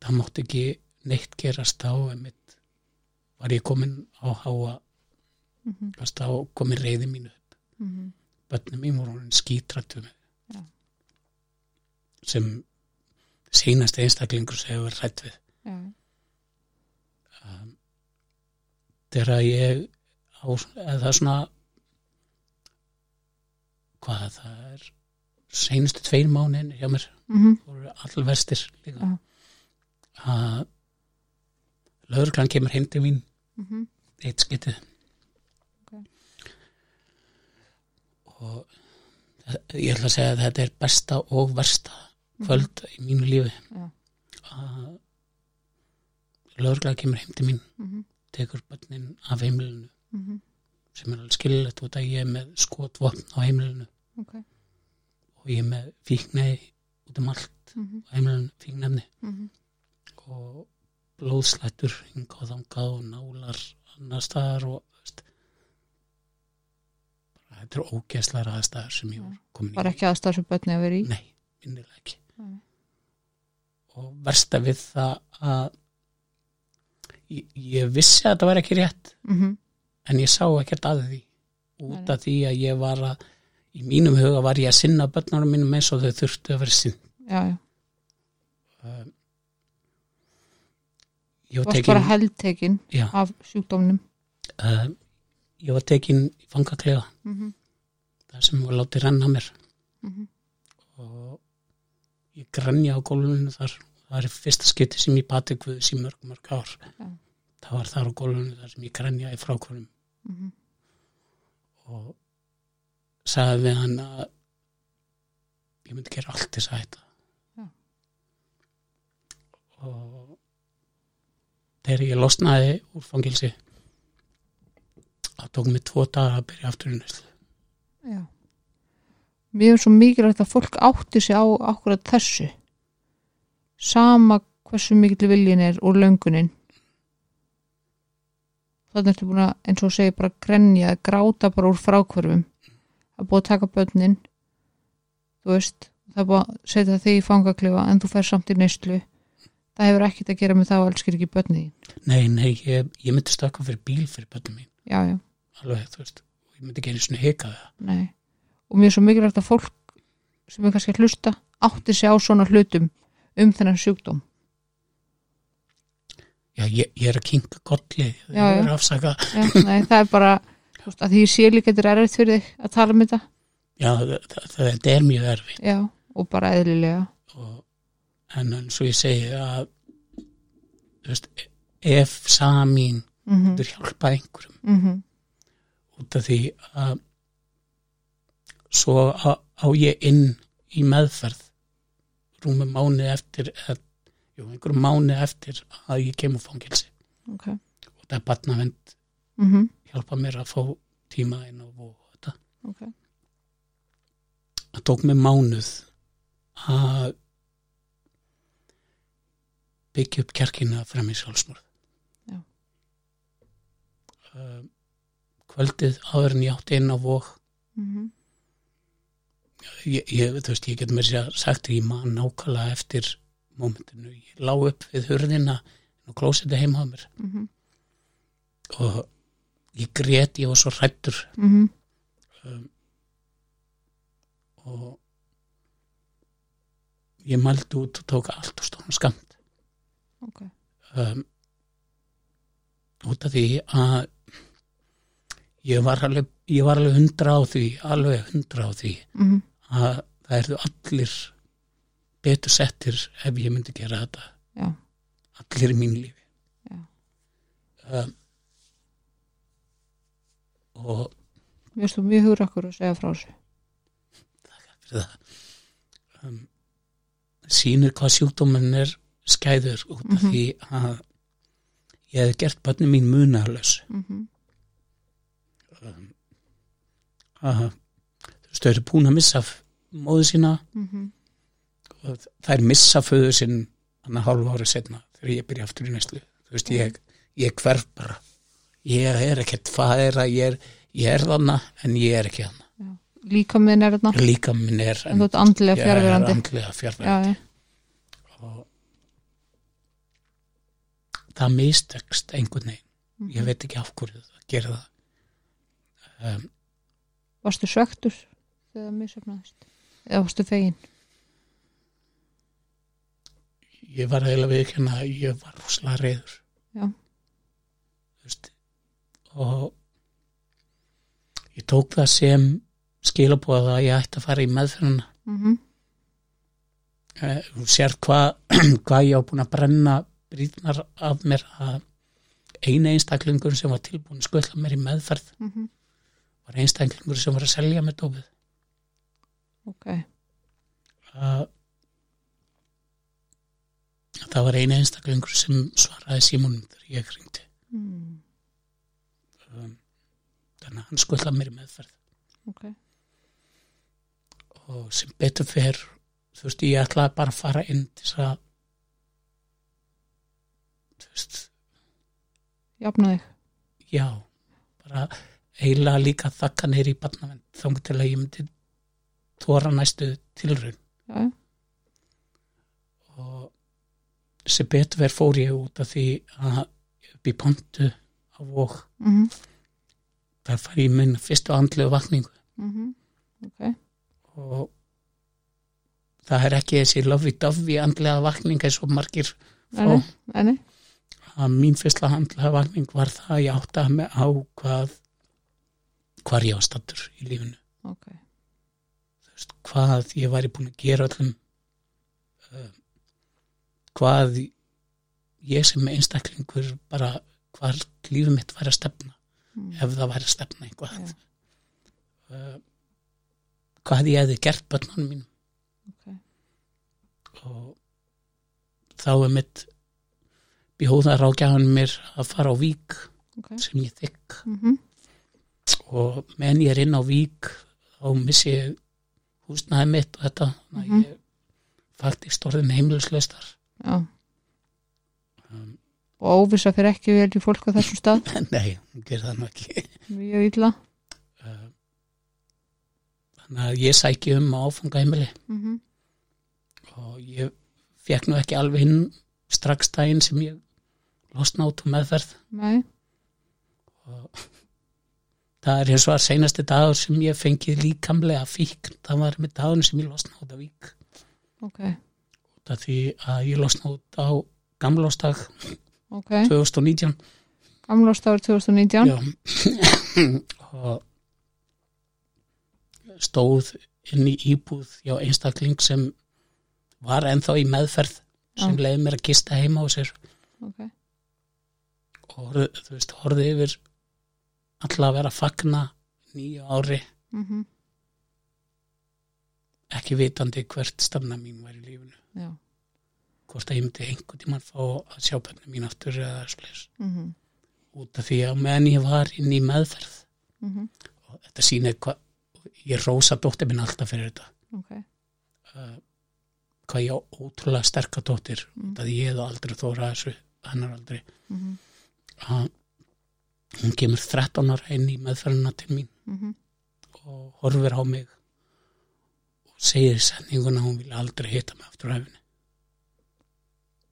það mátti ekki neitt gerast einmitt var ég komin á háa mm Fast þá komið reyði mínu upp. -hmm. Bönnum mín voru hann skítrættu. Já. Sem seinast einstaklingur sem hefur rætt við. Um, þegar ég á, það er svona hvað það er seinustu tveir mánuðin hjá mér. Mm voru allverstir líka. Að lögreglan kemur heim til mín. Mhm, eitt skiptið Ok. og þe- ég ætla að segja að þetta er besta og versta kvöld í mínu lífi. Að lögreglan kemur heim til mín mhm, tekur bönnin af heimilinu. Mhm, sem er alveg skililegt út að ég er með skotvopn á heimilinu. Ok, og ég er með fíknei út um allt mhm, á heimilinu, fíknefni mhm, og blóðslættur hingað og þangað og nálar annar staðar og veist, bara, þetta er ógeðslega aðstæðar sem ég var komin bara ekki aðstæða sem börni að vera í? Nei, minnilega ekki Nei. og versta við það að ég, ég vissi að þetta var ekki rétt mhm, en ég sá ekkert að því. Út af því að ég var að í mínum huga var ég að sinna börnarum mínum eins og þau þurftu að vera sinn já, já, um, ég var bara tekin heldtekin já, af sjúkdómnum. Um, ég var tekin í fangaklefa. Mhm, það sem var látið renna mér. Mhm, og ég grænja á gólfinu þar. Það er fyrsta skipti sem ég pati guðs í mörg mörg ár. Já. það var þar á gólfinu þar sem ég grænja í frákvörnum mhm, og sagði við hann að ég myndi gera allt þess að hætta. Já. og þegar ég losnaði úr fangilsi það tók mig tvo daga að byrja aftur í næslu já mér er svo mikilvægt að fólk átti sig á akkurat þessu. Sama hversu mikill viljin er úr löngunin. Þannig ertu búin að eins og segja bara grenja, gráta bara úr frákvörfum að búið að taka börnin þú veist það er búið að setja þig í fangaklefa en þú fer samt í neyslu. Það hefur ekkert að gera með það og elskir ekki börnin þín. Nei, nei, ég, ég myndi stökka fyrir bíl fyrir bönnum mín, já, já, alveg, þú veist og ég myndi gera svona hika það. Nei og er svo mikilvægt að fólk sem er kannski að hlusta átti sig á svona hlutum um þennan sjúkdóm. Já, ég, ég er að kinka kolli Já, ég er að afsaka. Já, nei, það er bara þú veist, að því ég sé líka þetta er erfitt fyrir þig að tala um þetta. Já, þetta er mjög erfitt. Já, og bara eðlilega. Og, en eins og ég segi að þú veist, ef samín mm -hmm. getur hjálpað einhverjum Mm út af því að svo á, á ég inn í meðferð rúmum mánu eftir eða, jú, einhverjum mánu eftir að ég kemur fangilsi ok. Og það er batnavend mm -hmm. hjálpa mér að fá tíma inn og og þetta. Ok, það tók mig mánuð að byggja upp kjarkina frem í sjálfsmörð Já. um, kvöldið áður en ég átti inn á vók mm ég, ég, veist, ég get mér sér sagt ég man nákvæmlega eftir mómentinu, ég lá upp við hurðina og klósiti heima á mér. Mm -hmm. og ég grét, ég var svo hrættur Mm um, og ég mældi út og tók allt og stóðan skamt ok. Um, út af því að ég var alveg, ég var alveg hundra á því alveg hundra á því. Mm að það erðu allir betur settir ef ég myndi gera þetta. Já, allir í mín lífi. Um, og mér finnst þú mjög hugur okkur að segja frá þessu. Fyrir það. Um, sýnir hvað sjúkdóminn er skæður út af Mhm. því að ég hef gert börnum mín munalös mm -hmm. um, að þau eru búin að missa móðu sína. Mm -hmm. og þær missa föðu sinn hann að hálfu ári setna þegar ég byrja aftur í næslu þú veist, ég, ég hverf bara. Ég er ekkert færa ég er, ég er þarna en ég er ekki þarna. Líka minn er þarna. Líka minn er en þú ert andlega ég er fjárverandi andlega já, fjárverandi já, og það mistekst einhvern veginn. Mhm. ég veit ekki af hverju það gera það. Um, varstu svektur þegar það misöfnaðist eða varstu fegin? Ég var eiginlega við ekki að ég var rúslega reyður Já. Þú veist, og ég tók það sem skilabóða að ég ætti að fara í meðferðina. Mm -hmm. Eh, þú sér hvað <clears throat> hva ég á búin að brenna brýtnar af mér að eini einstaklingur sem var tilbúin að skvölla mér í meðferð mhm, var einstaklingur sem var að selja með dópið ok, að það var eini einstaklingur sem svaraði símónum þegar ég hringdi. Mm, um, þannig að hann skvölla mér meðferð. Ok, og sem betur fer þú veist, ég ætlaði bara að fara inn til þess að þú veist, jafna þig, já bara eiginlega líka þakka neyri í barnavend þannig til að ég myndi þóra næstu tilraun. Já, já, og sem betur ver fór ég út af því að upp í pontu á vók mhm, það fær ég minn fyrstu andlegu vakningu. Mhm, ok, og það er ekki þessi lofi-dofi andlega vakning eins og margir fá. Að mín fyrsta andlega vakning var það að ég átti að með á hvað hvar ég var stattur í lífinu. Ok, Þú veist, hvað ég væri búin að gera öllum uh, hvað ég sem einstaklingur bara hvað lífið mitt væri að stefna mm, ef það væri að stefna eitthvað. Já. uh, hvað ég hefði gert börnunum mín ok, og þá er mitt bjóðar ágjáðan mér að fara á vík ok, sem ég þykk mhm, og menn ég er inn á vík þá missi ég húsnaði mitt og þetta Mhm. að ég faktist orðin heimilislaustar. Já, um, og óvissa fyrir ekki vel í fólk á þessum stað, <laughs> nei, hún ger það ekki. Mjög illa, uh, þannig að ég sæki um á áfangaheimili. Mhm, og ég fekk nú ekki alveg inn strax daginn sem ég losna át um meðferð. Nei, og það er eins og að seinasti dagur sem ég fengið líkamlega fíkn. Það var með dagurinn sem ég losna út af vík. Ok, út af því að ég losna út á gamlóstag ok, 2019 gamlástafur 2019, Já. <coughs> og stóð inn í íbúð hjá einstakling sem var ennþá í meðferð sem Já. leiði mér að gista heima á sér. Ok, og þú veist, horfði yfir alltaf að vera að fagna nýju ári. Mhm, ekki vitandi hvert stefna mín var í lífinu. Já, hvort að ég myndi einhvern tímann fá að sjá bönni mín aftur eða slis mhm, út af því að meðan ég var inn í meðferð mhm, og þetta sýnir hvað ég rósa dóttir minn alltaf fyrir þetta. Ok, uh, hvað ég á ótrúlega sterka dóttir Mm. mm. að ég hef aldrei þóra þessu hennar aldrei. Mhm, að hún kemur 13 ára inn í meðferðina til mín mhm, og horfir á mig og segir sendinguna að hún vil aldrei hitta mig aftur á hefni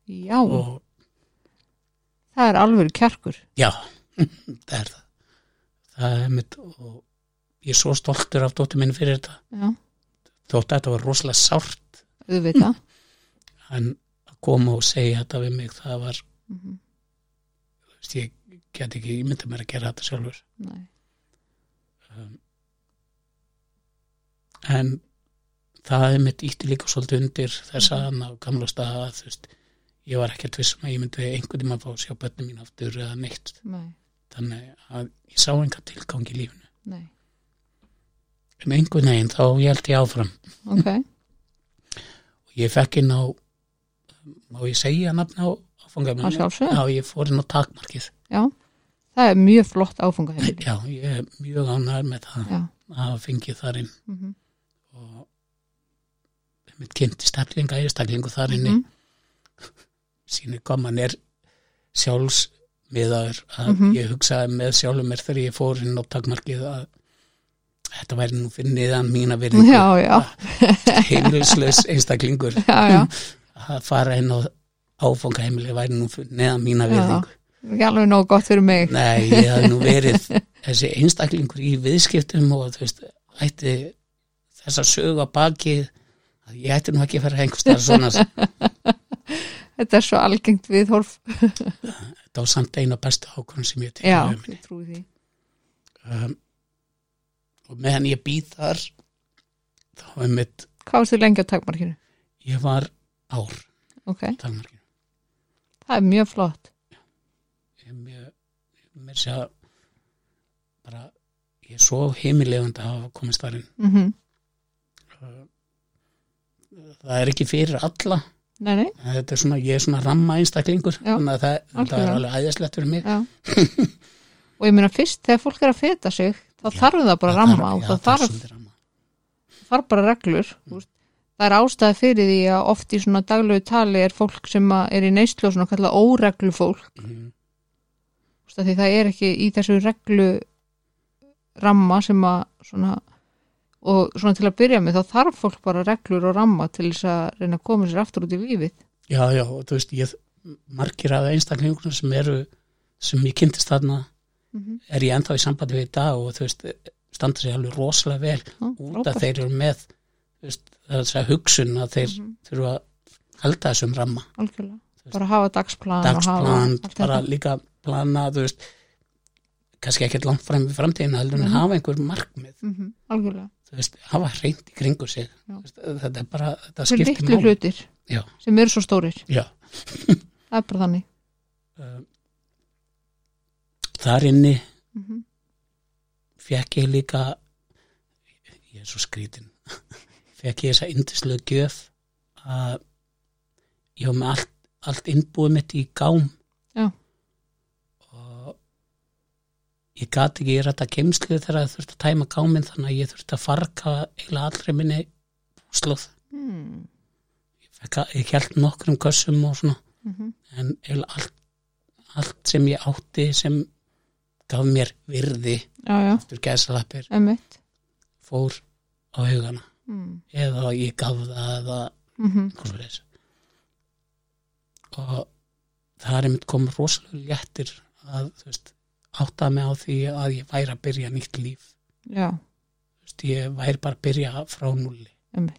já, og það er alveg kjarkur, já, <laughs> það er það. Það er mitt og ég er svo stoltur af dóttir minn fyrir þetta. Já, þótt að þetta var rosalega sárt. Auðvitað, en að koma og segja þetta við mig það var, mhm, þú veist, ég get ekki ímynda mér að gera þetta sjálfur. Um, en það er mitt ítti líka svolítið undir þess að hann á gamla stað að þú veist, ég var ekki að tvissum að ég myndi einhvern tíma að fá að sjá börnum mín aftur eða neitt, nei, þannig að ég sá enga tilgang í lífinu. Nei, en einhvern veginn þá ég held ég áfram. Ok, <laughs> og ég fekk inn á má ég segja nafn á Að sjálfsögðu. já, ég fór inn á takmarkið. Já, það er mjög flott áfangaheimili, já, ég er mjög ánæður með það já, að fengið þar inn. Mhm, og mitt kynnti steflinga einstaklingu þar inni. Mhm, sýnir hvað mann er sjálfsmiðaður að Mhm. ég hugsaði með sjálfum mér þegar ég fór inn á takmarkið að þetta væri nú fyrir niðan mína virðingu. Já, já, heimilislaus einstaklingur. Já, já, að fara inn á áfangaheimili væri nú neðan mína Já. virðingu ekki alveg nóg gott fyrir mig, nei, ég hafði nú verið <laughs> þessi einstaklingur í viðskiptum og þú veist, ætti þessa sögu að baki að ég ætti nú ekki að fara einhverstað svona. <laughs> Þetta er svo algengt viðhorf, <laughs> þetta var samt eina bestu ákvörðun sem ég tekið já, um ég trúi því, um, og meðan ég býð þar þá er mitt hvað varstu lengi á takmarkinu, ég var ár ok, takmarkinu það er mjög flott, ég er mjög mér sé að bara, ég er svo heimilegund að hafa komist þar inn. Mm það er ekki fyrir alla. Nei, nei, þetta er svona, ég er svona ramma einstaklingur Já, þannig að það, þetta er alveg æðislegt fyrir mig. <laughs> Og ég meina fyrst þegar fólk er að feta sig þá þarf það bara að Það ramma og það þarf, þarf bara reglur veist. Það er ástæði fyrir því að oft í svona daglegu tali er fólk sem er í neyslu og svona kallað óreglu fólk Mhm. því það er ekki í þessu reglu ramma sem að svona og svona til að byrja með þá þarf fólk bara reglur og ramma til þess að reyna að koma sér aftur út í lífið já, já, þú veist, ég margir af einstaklingunum sem eru sem ég kynntist þarna mm -hmm. er ég ennþá í sambandi við í dag og þú veist, standa sér alveg rosalega vel út að þeir eru með þú veist, þess að hugsun að þeir Mhm. þurfa að halda þessum ramma. Algjörlega, veist, bara hafa dagsplan hafa dagsplan, allt bara þetta. líka plana, þú veist kannski ekkert langt fram við framtíðina heldur en Mhm. hafa einhver markmið. Mhm, algjörlega, þú veist, hafa hreint í kringu sig. Veist, þetta er bara, þetta skiptir litlu máli. hlutir Já. sem eru svo stórir, <laughs> það er bara þannig. Uh, þar inni mm -hmm. fekk ég líka ég er svo skrítin <laughs> fekk ég þessa indislega gjöf að ég var með allt, allt innbúið mitt í gám. Já. og ég gat ekki ég rætta geimslu þegar það þurfti að tæma gáminn þannig að ég þurfti að farka eiginlega allri minni búslóð. Mm ég, ég held nokkrum kössum og svona -hmm. en eiginlega allt, allt sem ég átti sem gaf mér virði já, já, eftir gæsalappir emmitt fór á hugana mm eða ég gaf það eða -hmm. eitthvað svoleiðis. og það er einmitt komið rosalega léttir að veist, átta mig á því að ég væri að byrja nýtt líf veist, ég væri bara að byrja frá nulli um,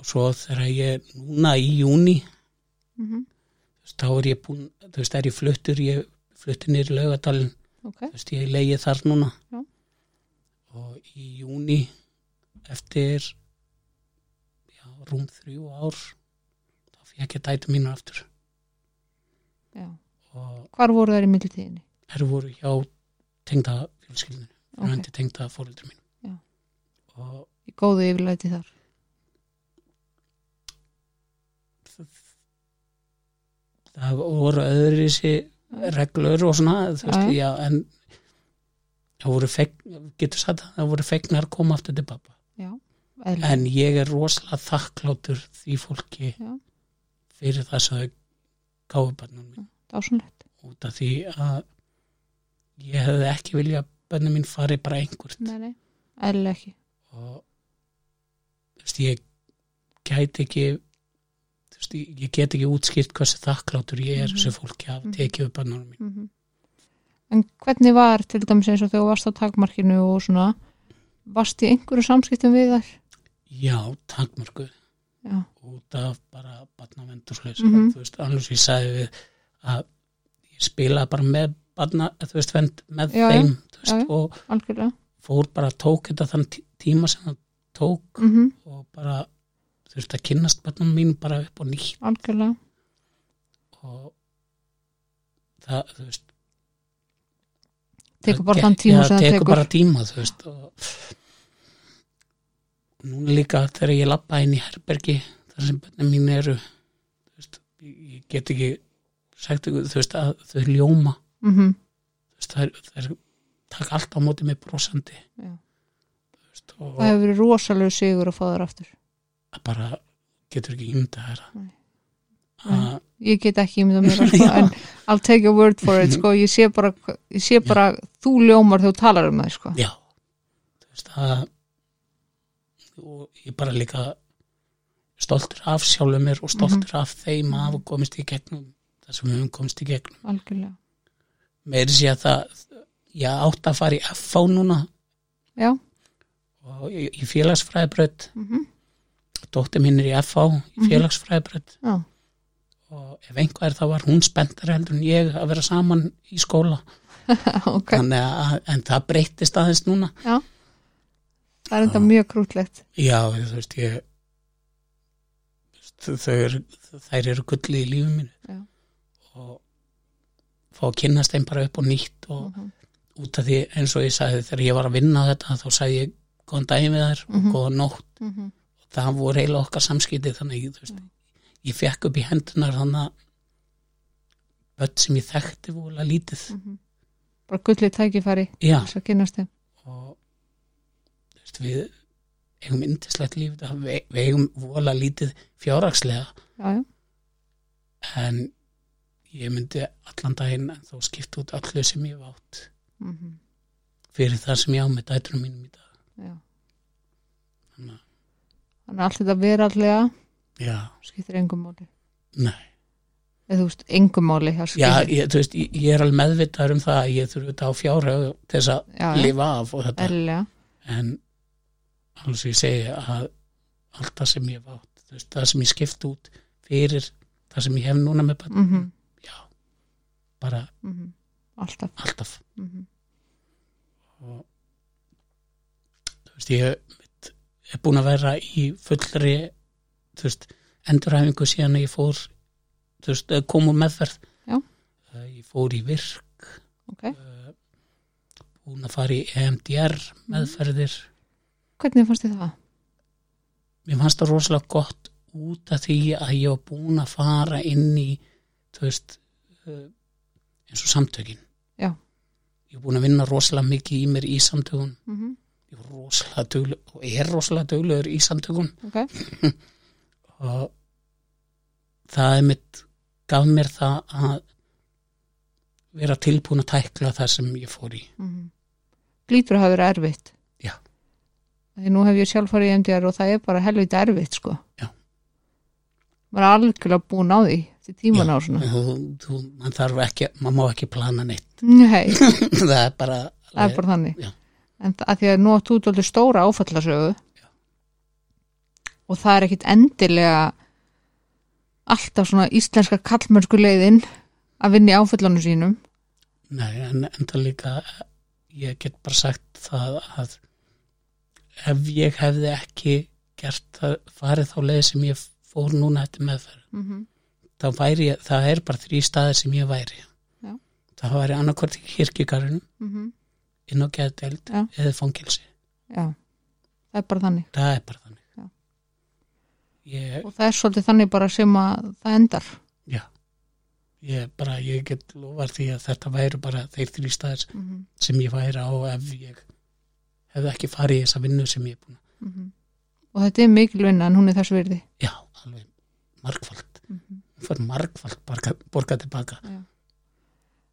og svo þegar ég núna í júni mm -hmm. þá er ég búin þú veist, er ég fluttur, ég fluttur nýr í laugadalinn ok, þú veist, ég leiði þar núna Já. Og í júni eftir já, rúm þrjú ár þá fekk ég dætu mínu aftur já hvar voru þær í mildtíðinni? þær voru hjá tengda fjölskyldinu Ok. okay. tengda fóreldur mín og í góðu yfirlæti þar það voru öðru þessi reglur og svona þú veist, já, en fegn, getur sagt að það voru fegnar að koma aftur til pappa já, en ég er rosalega þakkláttur því fólki Já. fyrir það sem þau gáðu bannum mín. Dásunlegt út af því að ég hefði ekki vilja að bannum mín fari bara einhvert. Nei, eðlilega ekki. Og veist, ég gæti ekki veist, ég get ekki útskýrt hversu þakkláttur ég er Mhm. þessu fólki að Mhm. tekið upp bannum mín. Mm en hvernig var til dæmis eins og þegar þú varst á takmarkinu og svona varst í einhverju samskiptum við þær? já, takmörku já, út af bara barnavend og slags Mhm. þú veist, annars ég sagði við að ég spilaði bara með barna, þú veist, vend með Já, þeim veist, Já, já. og algjörlega. fór bara, tók þetta þann tí- tíma sem það tók mm og bara, þú veist, að kynnast barnum mín bara upp og nýtt. Algjörlega. Og það, þú veist tekur það bara þann tíma já, það tekur bara tíma, þú veist núna líka þegar ég lappa inn í herbergi þar sem börnum mín eru veist, ég get ekki sagt ykkur, þú veist, að þau ljóma. Mm þú veist, þær, þær taka allt á móti með brosandi. Veist, það hefur verið rosalegu sigur að fá þær aftur. Það bara getur ekki þær Nei. að ég get ekki mér <laughs> það, sko, Já. en I'll take your word for it sko. ég sé bara, ég sé bara þú ljómar þegar þú talar um það sko. já veist að og ég bara líka stoltur af sjálfum mér og stoltur af þeim að hafa komist í gegnum það sem við höfum komist í gegnum algjörlega meiri sé að það ég átt að fara í FH núna já, og í, félagsfræðibraut mm dóttir minn er í FH í Mhm. félagsfræðibraut já. Og ef einhver þá var hún spenntar heldur en ég að vera saman í skóla. <laughs> Ok, Þannig að, en það breyttist aðeins núna. Það er enda mjög krútlegt. Já, þú veist ég þau þær eru gulli í lífum mínu. Já. fá að kynnast þeim bara upp og nýtt og út af því eins og ég sagði þegar ég var að vinna þetta þá sagði ég góðan daginn við þær og góðan nótt. Mm -hmm. og það voru eiginlega okkar samskipti þannig þú veist, ég fekk upp í hendunar þannig að börn sem ég þekkti voru lítið. Bara gullið tækifæri já. þess að kynast þeim. Og þú veist, við eigum yndislegt líf við, við eigum vola lítið já, en ég myndi allan daginn en þó skipt út allu sem ég hef átt mm fyrir það sem ég á með dættunum mínum í dag. Já. þannig að, þannig að allt þetta verallega já, skiptir engum máli. Nei. Eða þú veist, engum máli já, ég, þú veist, ég, ég er alveg meðvitaður um það að ég þurfi þetta á fjárhag til þess að Já, lifa af og þetta. Eðlilega. En sem ég segi að allt það sem ég hef átt þú veist, það sem ég skipt út fyrir það sem ég hef núna með börn. Mm já, bara -hmm. alltaf. Alltaf. Mm og þú veist, ég er búin að vera í fullri þú veist, endurhæfingu síðan ég fór þú veist, eh, kom úr meðferð Já. Eh, ég fór í virk ok, eh, búin að fara í EMDR meðferðir hvernig fannst þið það? mér fannst það rosalega gott út af því að ég var búin að fara inn í þú veist eins og samtökin Já. ég er búin að vinna rosalega mikið í mér í samtökun Mm -hmm. ég var rosalega duglegur og er rosalega duglegur í samtökun ok, <laughs> og það er mitt gaf mér það að vera tilbúin að tækla það sem ég fór í. Mm glítur að hafa verið erfitt. Já. því nú hef ég sjálf farið í MDR og það er bara helviti erfitt sko. Já. maður er algjörlega búin á því til tíman á svona. Þú, þú, man þarf ekki, maður má ekki plana neitt. Nei, <laughs> það er bara það er bara þannig. Já. en að því að nú áttu út alveg stóra áfallasögu og það er ekkit endilega alltaf svona íslenska kallmörsku leiðin að vinna í áfallanum sínum Nei, en enda líka ég get bara sagt það að ef ég hefði ekki gert það, farið þá leið sem ég fór núna eftir meðferð mm -hmm. þá væri ég, það er bara þrý staðir sem ég væri Já. það væri annarkvort í kirkigarinu Mm inn á geðdeld Já. eða fangilsi já, það er bara þannig það er bara þannig. Ég, og það er svolítið þannig bara sem að það endar já ég bara, ég get lofar því að þetta væri bara þeir þrý staðir mm -hmm. sem ég væri á ef ég hefði ekki farið í þessa vinnu sem ég er búin að og þetta er mikil vinna en hún er þess virði Já, alveg margfald. mm -hmm. Hún fyrir margfald borga, borga tilbaka.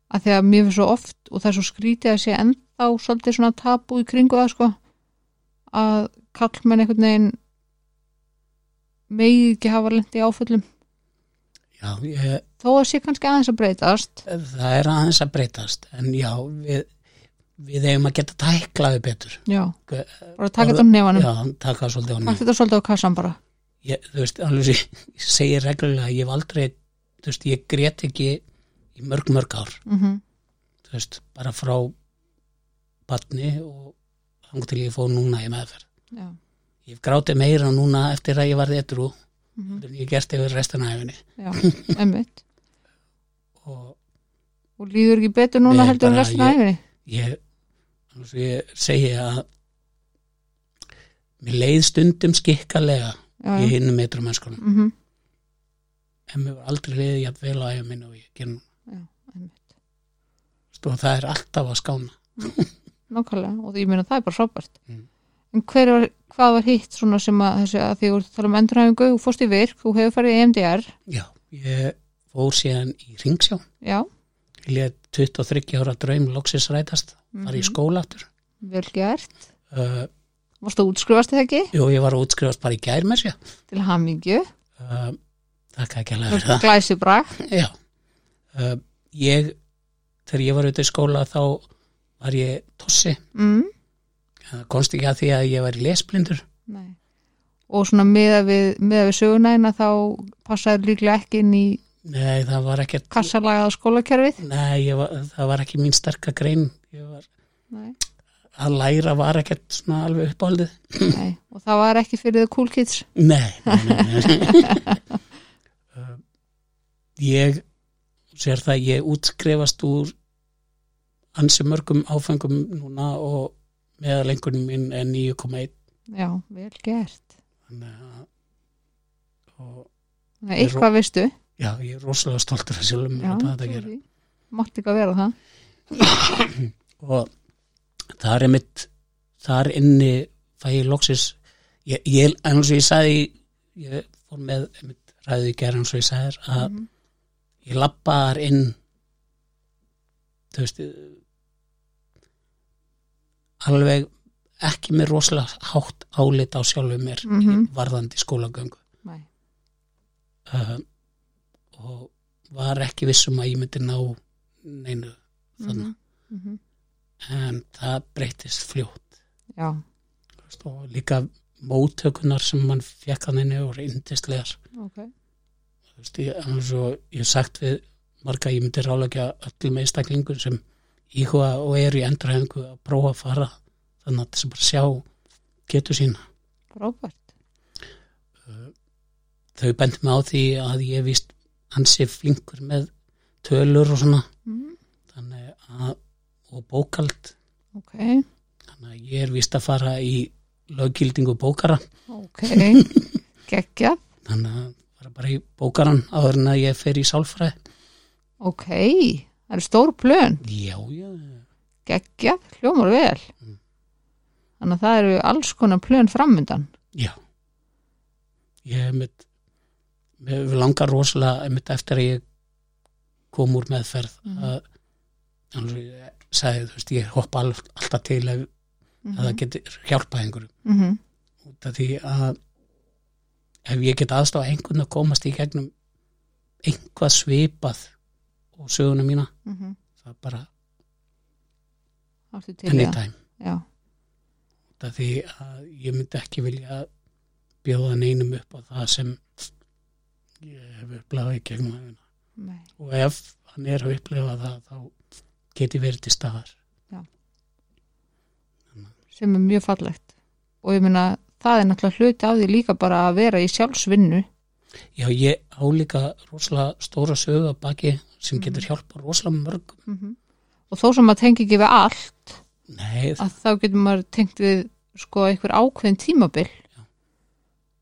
að því að mér finnst svo oft og það er svo skrítið að sé ennþá svolítið svona tabu í kringu það sko að kallmenn einhvern veginn megi ekki hafa lendi áföllum Já, ég, þó að sé kannski aðeins að breytast það er aðeins að breytast. En já, við, við eigum að geta tæklaði betur. já, bara taka þetta á nefanum Já, taka svolítið á taka nefn. þetta svolítið á kassan bara Ég, þú veist, alveg ég, ég segi reglulega, ég hef aldrei, þú veist, ég grét ekki í mörg, mörg ár. mm Þú veist, bara frá batni og þang til ég fóð núna í meðferð. já, Ég hef grátið meira núna eftir að ég varði etru mm en ég gert yfir restina af henni. já, emmitt <laughs> Og og líður ekki betur núna heldur en restina af ég- æfinni ég, svo ég segi að mér leið stundum skikkalega já, í já, hinnum metrum mennskunum mm en mér var aldrei leiðið jafn vel á æfum minn og ég ger nú já emmitt, og það er alltaf að skána. Nákvæmlega og ég meina það er bara frábært. Mm. Hver var, hvað var hitt svona sem að þessi að því þú að tala um endurhæfingu þú fórst í virk, þú hefur farið í EMDR já, ég fór síðan í ringsjá já, ég leið 23 ára draum loksins rætast var í Mhm. skóla aftur. Vel gert. Uh, varstu að útskrifast þið ekki? Jú, ég var útskrifast bara í gær með sér. Til hamingju, uh, þakka ekki alveg fyrir það. glæsi brak Já, uh, ég, þegar ég var auðvitað í skóla þá var ég tossi, mm. Það komst ekki að því að ég var í lesblindur. Nei. og svona meða við, meða við sögunæna þá passaður líklega ekki inn í Nei, það var ekkert, kassalagaða skólakerfið nei, var, það var ekki mín sterka grein, var, að læra var ekkert svona alveg uppáldið. nei. og það var ekki fyrir the cool kids Nei, nei, nei, uh, <laughs> ég, sér það að ég útskrefast úr ansi mörgum áfengum núna og meðalengunum minn er 9,1 já, vel gert. Þannig að Þannig að eitthvað veistu? Já, ég er rosalega stoltur að sjálfum já, því. mátti ekki að vera það. <coughs> Og það er einmitt þar inni fæ ég loksis ég, ég, en eins og ég sagði ég fór með einmitt ræðu í gerð eins og ég sagði að Mhm. ég labbaðar inn þú veist alveg ekki með rosalega hátt álit á sjálfu mér Mhm. varðandi skólagöngu. Uh, og var ekki vissum að ég myndi ná neinu þannig Mhm. Mhm. en það breytist fljótt. Já, og líka móttökunar sem mann fekk hann inni og reyndislegar ok. Þú veist, ég, hef sagt við marga ég myndi ráðlega öllum einstaklingur sem íhuga og er í endurhæfingu að prófa að fara þannig að þess að bara sjá getur sína. Frábært. Þau bendi mig á því að ég vist ansi flinkur með tölur og svona. Mhm. þannig að og bókald ok, þannig að ég er vist að fara í löggildingu bókara. Ok. <laughs> Geggjað, þannig að bara í bókaran áður en að ég fer í sálfræði. Ok það eru stór plön, já, já, geggjað hljómar vel. Mm. þannig að það eru alls konar plön framundan. Já. Ég hef mitt mér langar rosalega einmitt eftir að ég kom úr meðferð Mhm. að alveg sagði, þú veist, ég hoppa all, alltaf til ef, mm að það geti hjálpað einhverjum. -hmm. út af því að ef ég get aðstofa einhvern að komast í gegnum einhvað svipað og söguna mína. Mm það er bara það? anytime. Já, út af því að ég myndi ekki vilja bjóða neinum upp á það sem ég hef upplegað í gegnum nei, og ef hann er að upplega það þá geti verið til staðar. Sem er mjög fallegt. Og ég meina það er náttúrulega hluti á því líka bara að vera í sjálfsvinnu. Já ég álíka rosalega stóra sögu að baki sem Mhm. getur hjálpa rosalega mörgum -hmm. og þó sem maður tengi ekki við allt nei, að þá getur maður tengt við sko einhver ákveðin tímabil Já.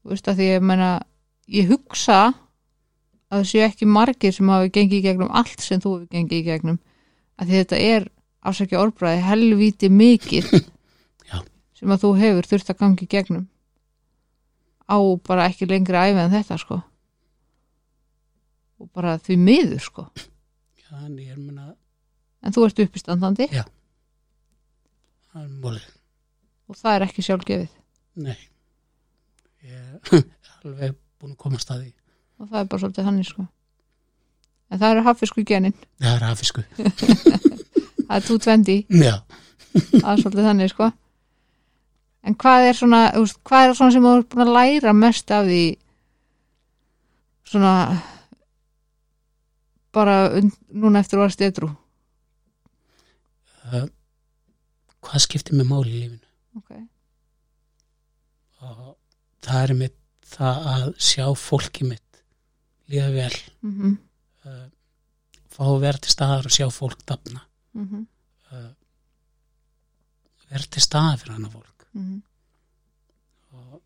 þú veist að því ég meina ég hugsa að það séu ekki margir sem hafi gengið í gegnum allt sem þú hefur gengið í gegnum að því þetta er afsækja orðbræði helvíti mikið <laughs> sem að þú hefur þurft að gangi í gegnum á bara ekki lengri æfi en þetta sko og bara því miður sko. Já, en ég er menna en þú ert uppistandandi. Það er mólið, og það er ekki sjálfgefið. Nei. Ég er <laughs> alveg búin að komast að því. Og það er bara svolítið þannig sko. En það eru hafisku genin. <laughs> <laughs> Það er hafisku, það er 220, já. Það er svolítið þannig sko. En hvað er svona hvað er svona sem þú er búin að læra mest af því svona bara núna eftir að vera stetru uh, hvað skiptir mig máli í lífinu? Ok, og það er mitt það að sjá fólki mitt líða vel. Mhm. Uh, fá að vera til staðar og sjá fólk dafna. Mhm. Uh, vera til staðar fyrir hana fólk. Mhm. Og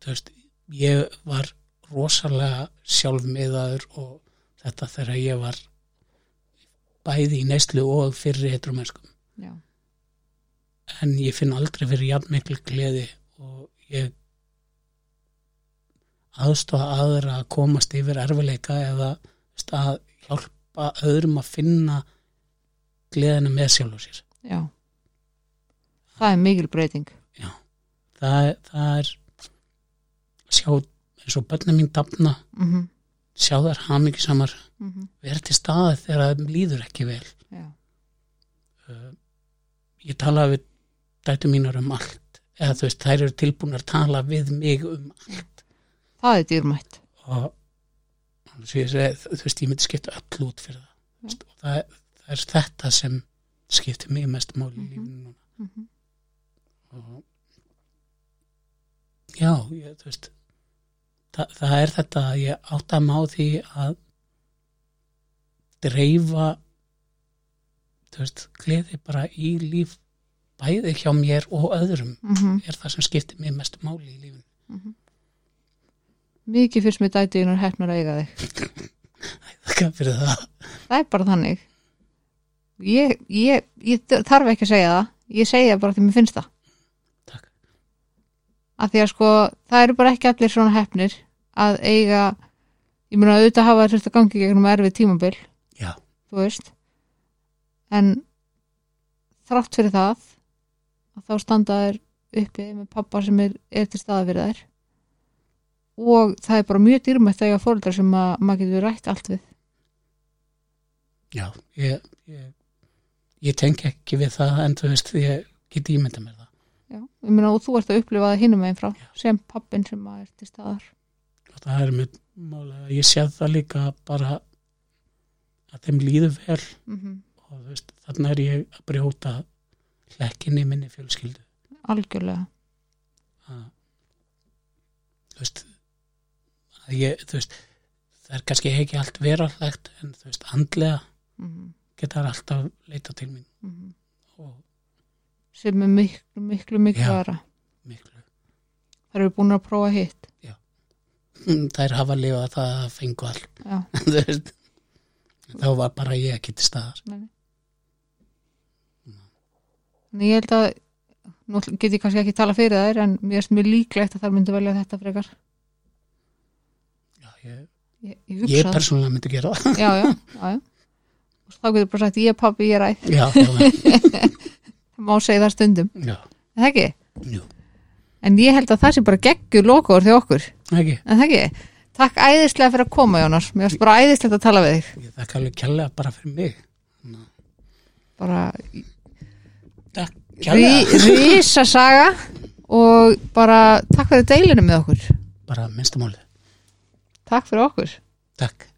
þú veist ég var rosalega sjálfmiðaður og þetta þegar ég var bæði í neyslu og fyrir heitrumennskum já, en ég finn aldrei fyrir jafn miklu gleði og ég aðstofa aðra að komast yfir erfileika eða að hjálpa öðrum að finna gleðina með sjálf og sér. Já. Það er mikil breyting. Það, er- það er sjá eins og börnum mín dafna. Mhm sjá þær hamingisamar mhm. vera til staði þegar það líður ekki vel. Uh, ég tala við dætu mínar um allt. Eða þú veist þær eru tilbúin að tala við mig um allt. Það er dýrmætt. Og ég segi, þú veist ég myndi skipta öll út fyrir það, Já. og það, er- það er þetta sem skiptir mig mest máli í Mhm. lífinu núna. Mhm. Og já, ég, þú veist það, það er þetta að ég átta mig á því að dreifa þú veist, gleði bara í líf bæði hjá mér og öðrum mm er það sem skiptir mér mestu máli í lífinu. Mikið fyrst með dætiðunar hefnar að eiga þig. <laughs> Fyrir það. Það er bara þannig. Ég, ég, ég þarf ekki að segja það. Ég segja bara því mér finnst það. Að því að sko það eru bara ekki allir svona hefnir að eiga ég meina auðvitað hafa þurft að gangi gegnum erfið tímabil já, þú veist. En þrátt fyrir það að þá standa þær uppi með pappa sem er, er til staða fyrir þær. Og það er bara mjög dýrmætt að eiga fóreldrar sem að maður getur rætt allt við. Já ég, ég, ég tengi ekki við það en þú veist, ég get ímynda mér það Já, ég meina og þú ert að upplifa það hinum meginn frá sem pappin sem að er til staðar. Það er mér málega, ég sé það líka bara að þeim líður vel. Mm -hmm. og veist, þannig er ég að brjóta hlekkinni minni fjölskyldu. Algjörlega. Að þú veist að ég, þú veist það er kannski ekki allt veralegt en þú veist, andlega mm -hmm. það alltaf leita til mín. Mm og sem er miklu, miklu, miklu Já. aðra. Það eru búin að prófa hitt. <laughs> Þær hafa lifað það að fengu all Já, <laughs> þá var bara ég ekki til staðar. Nei. en ég held að nú get ég kannski ekki tala fyrir þær en mér erst mjög líklegt að þær myndu velja þetta frekar. Já, ég, ég, ég ég það. persónulega myndi gera það. Já, já, já, já. þá getur bara sagt ég er pappi, ég er æð já, já, það <laughs> má segja það stundum, já, er það ekki? jú, en ég held að það sé bara geggjur lokaður því okkur, ekki? Er það ekki? Takk æðislega fyrir að koma Jónas, mér finnst bara æðislegt að tala við þig. Ég þakka alveg kjærlega bara fyrir mig. Bara takk kjærlega rí, rísa saga og bara takk fyrir deilinu með okkur. Bara minnstamálið, takk fyrir okkur. Takk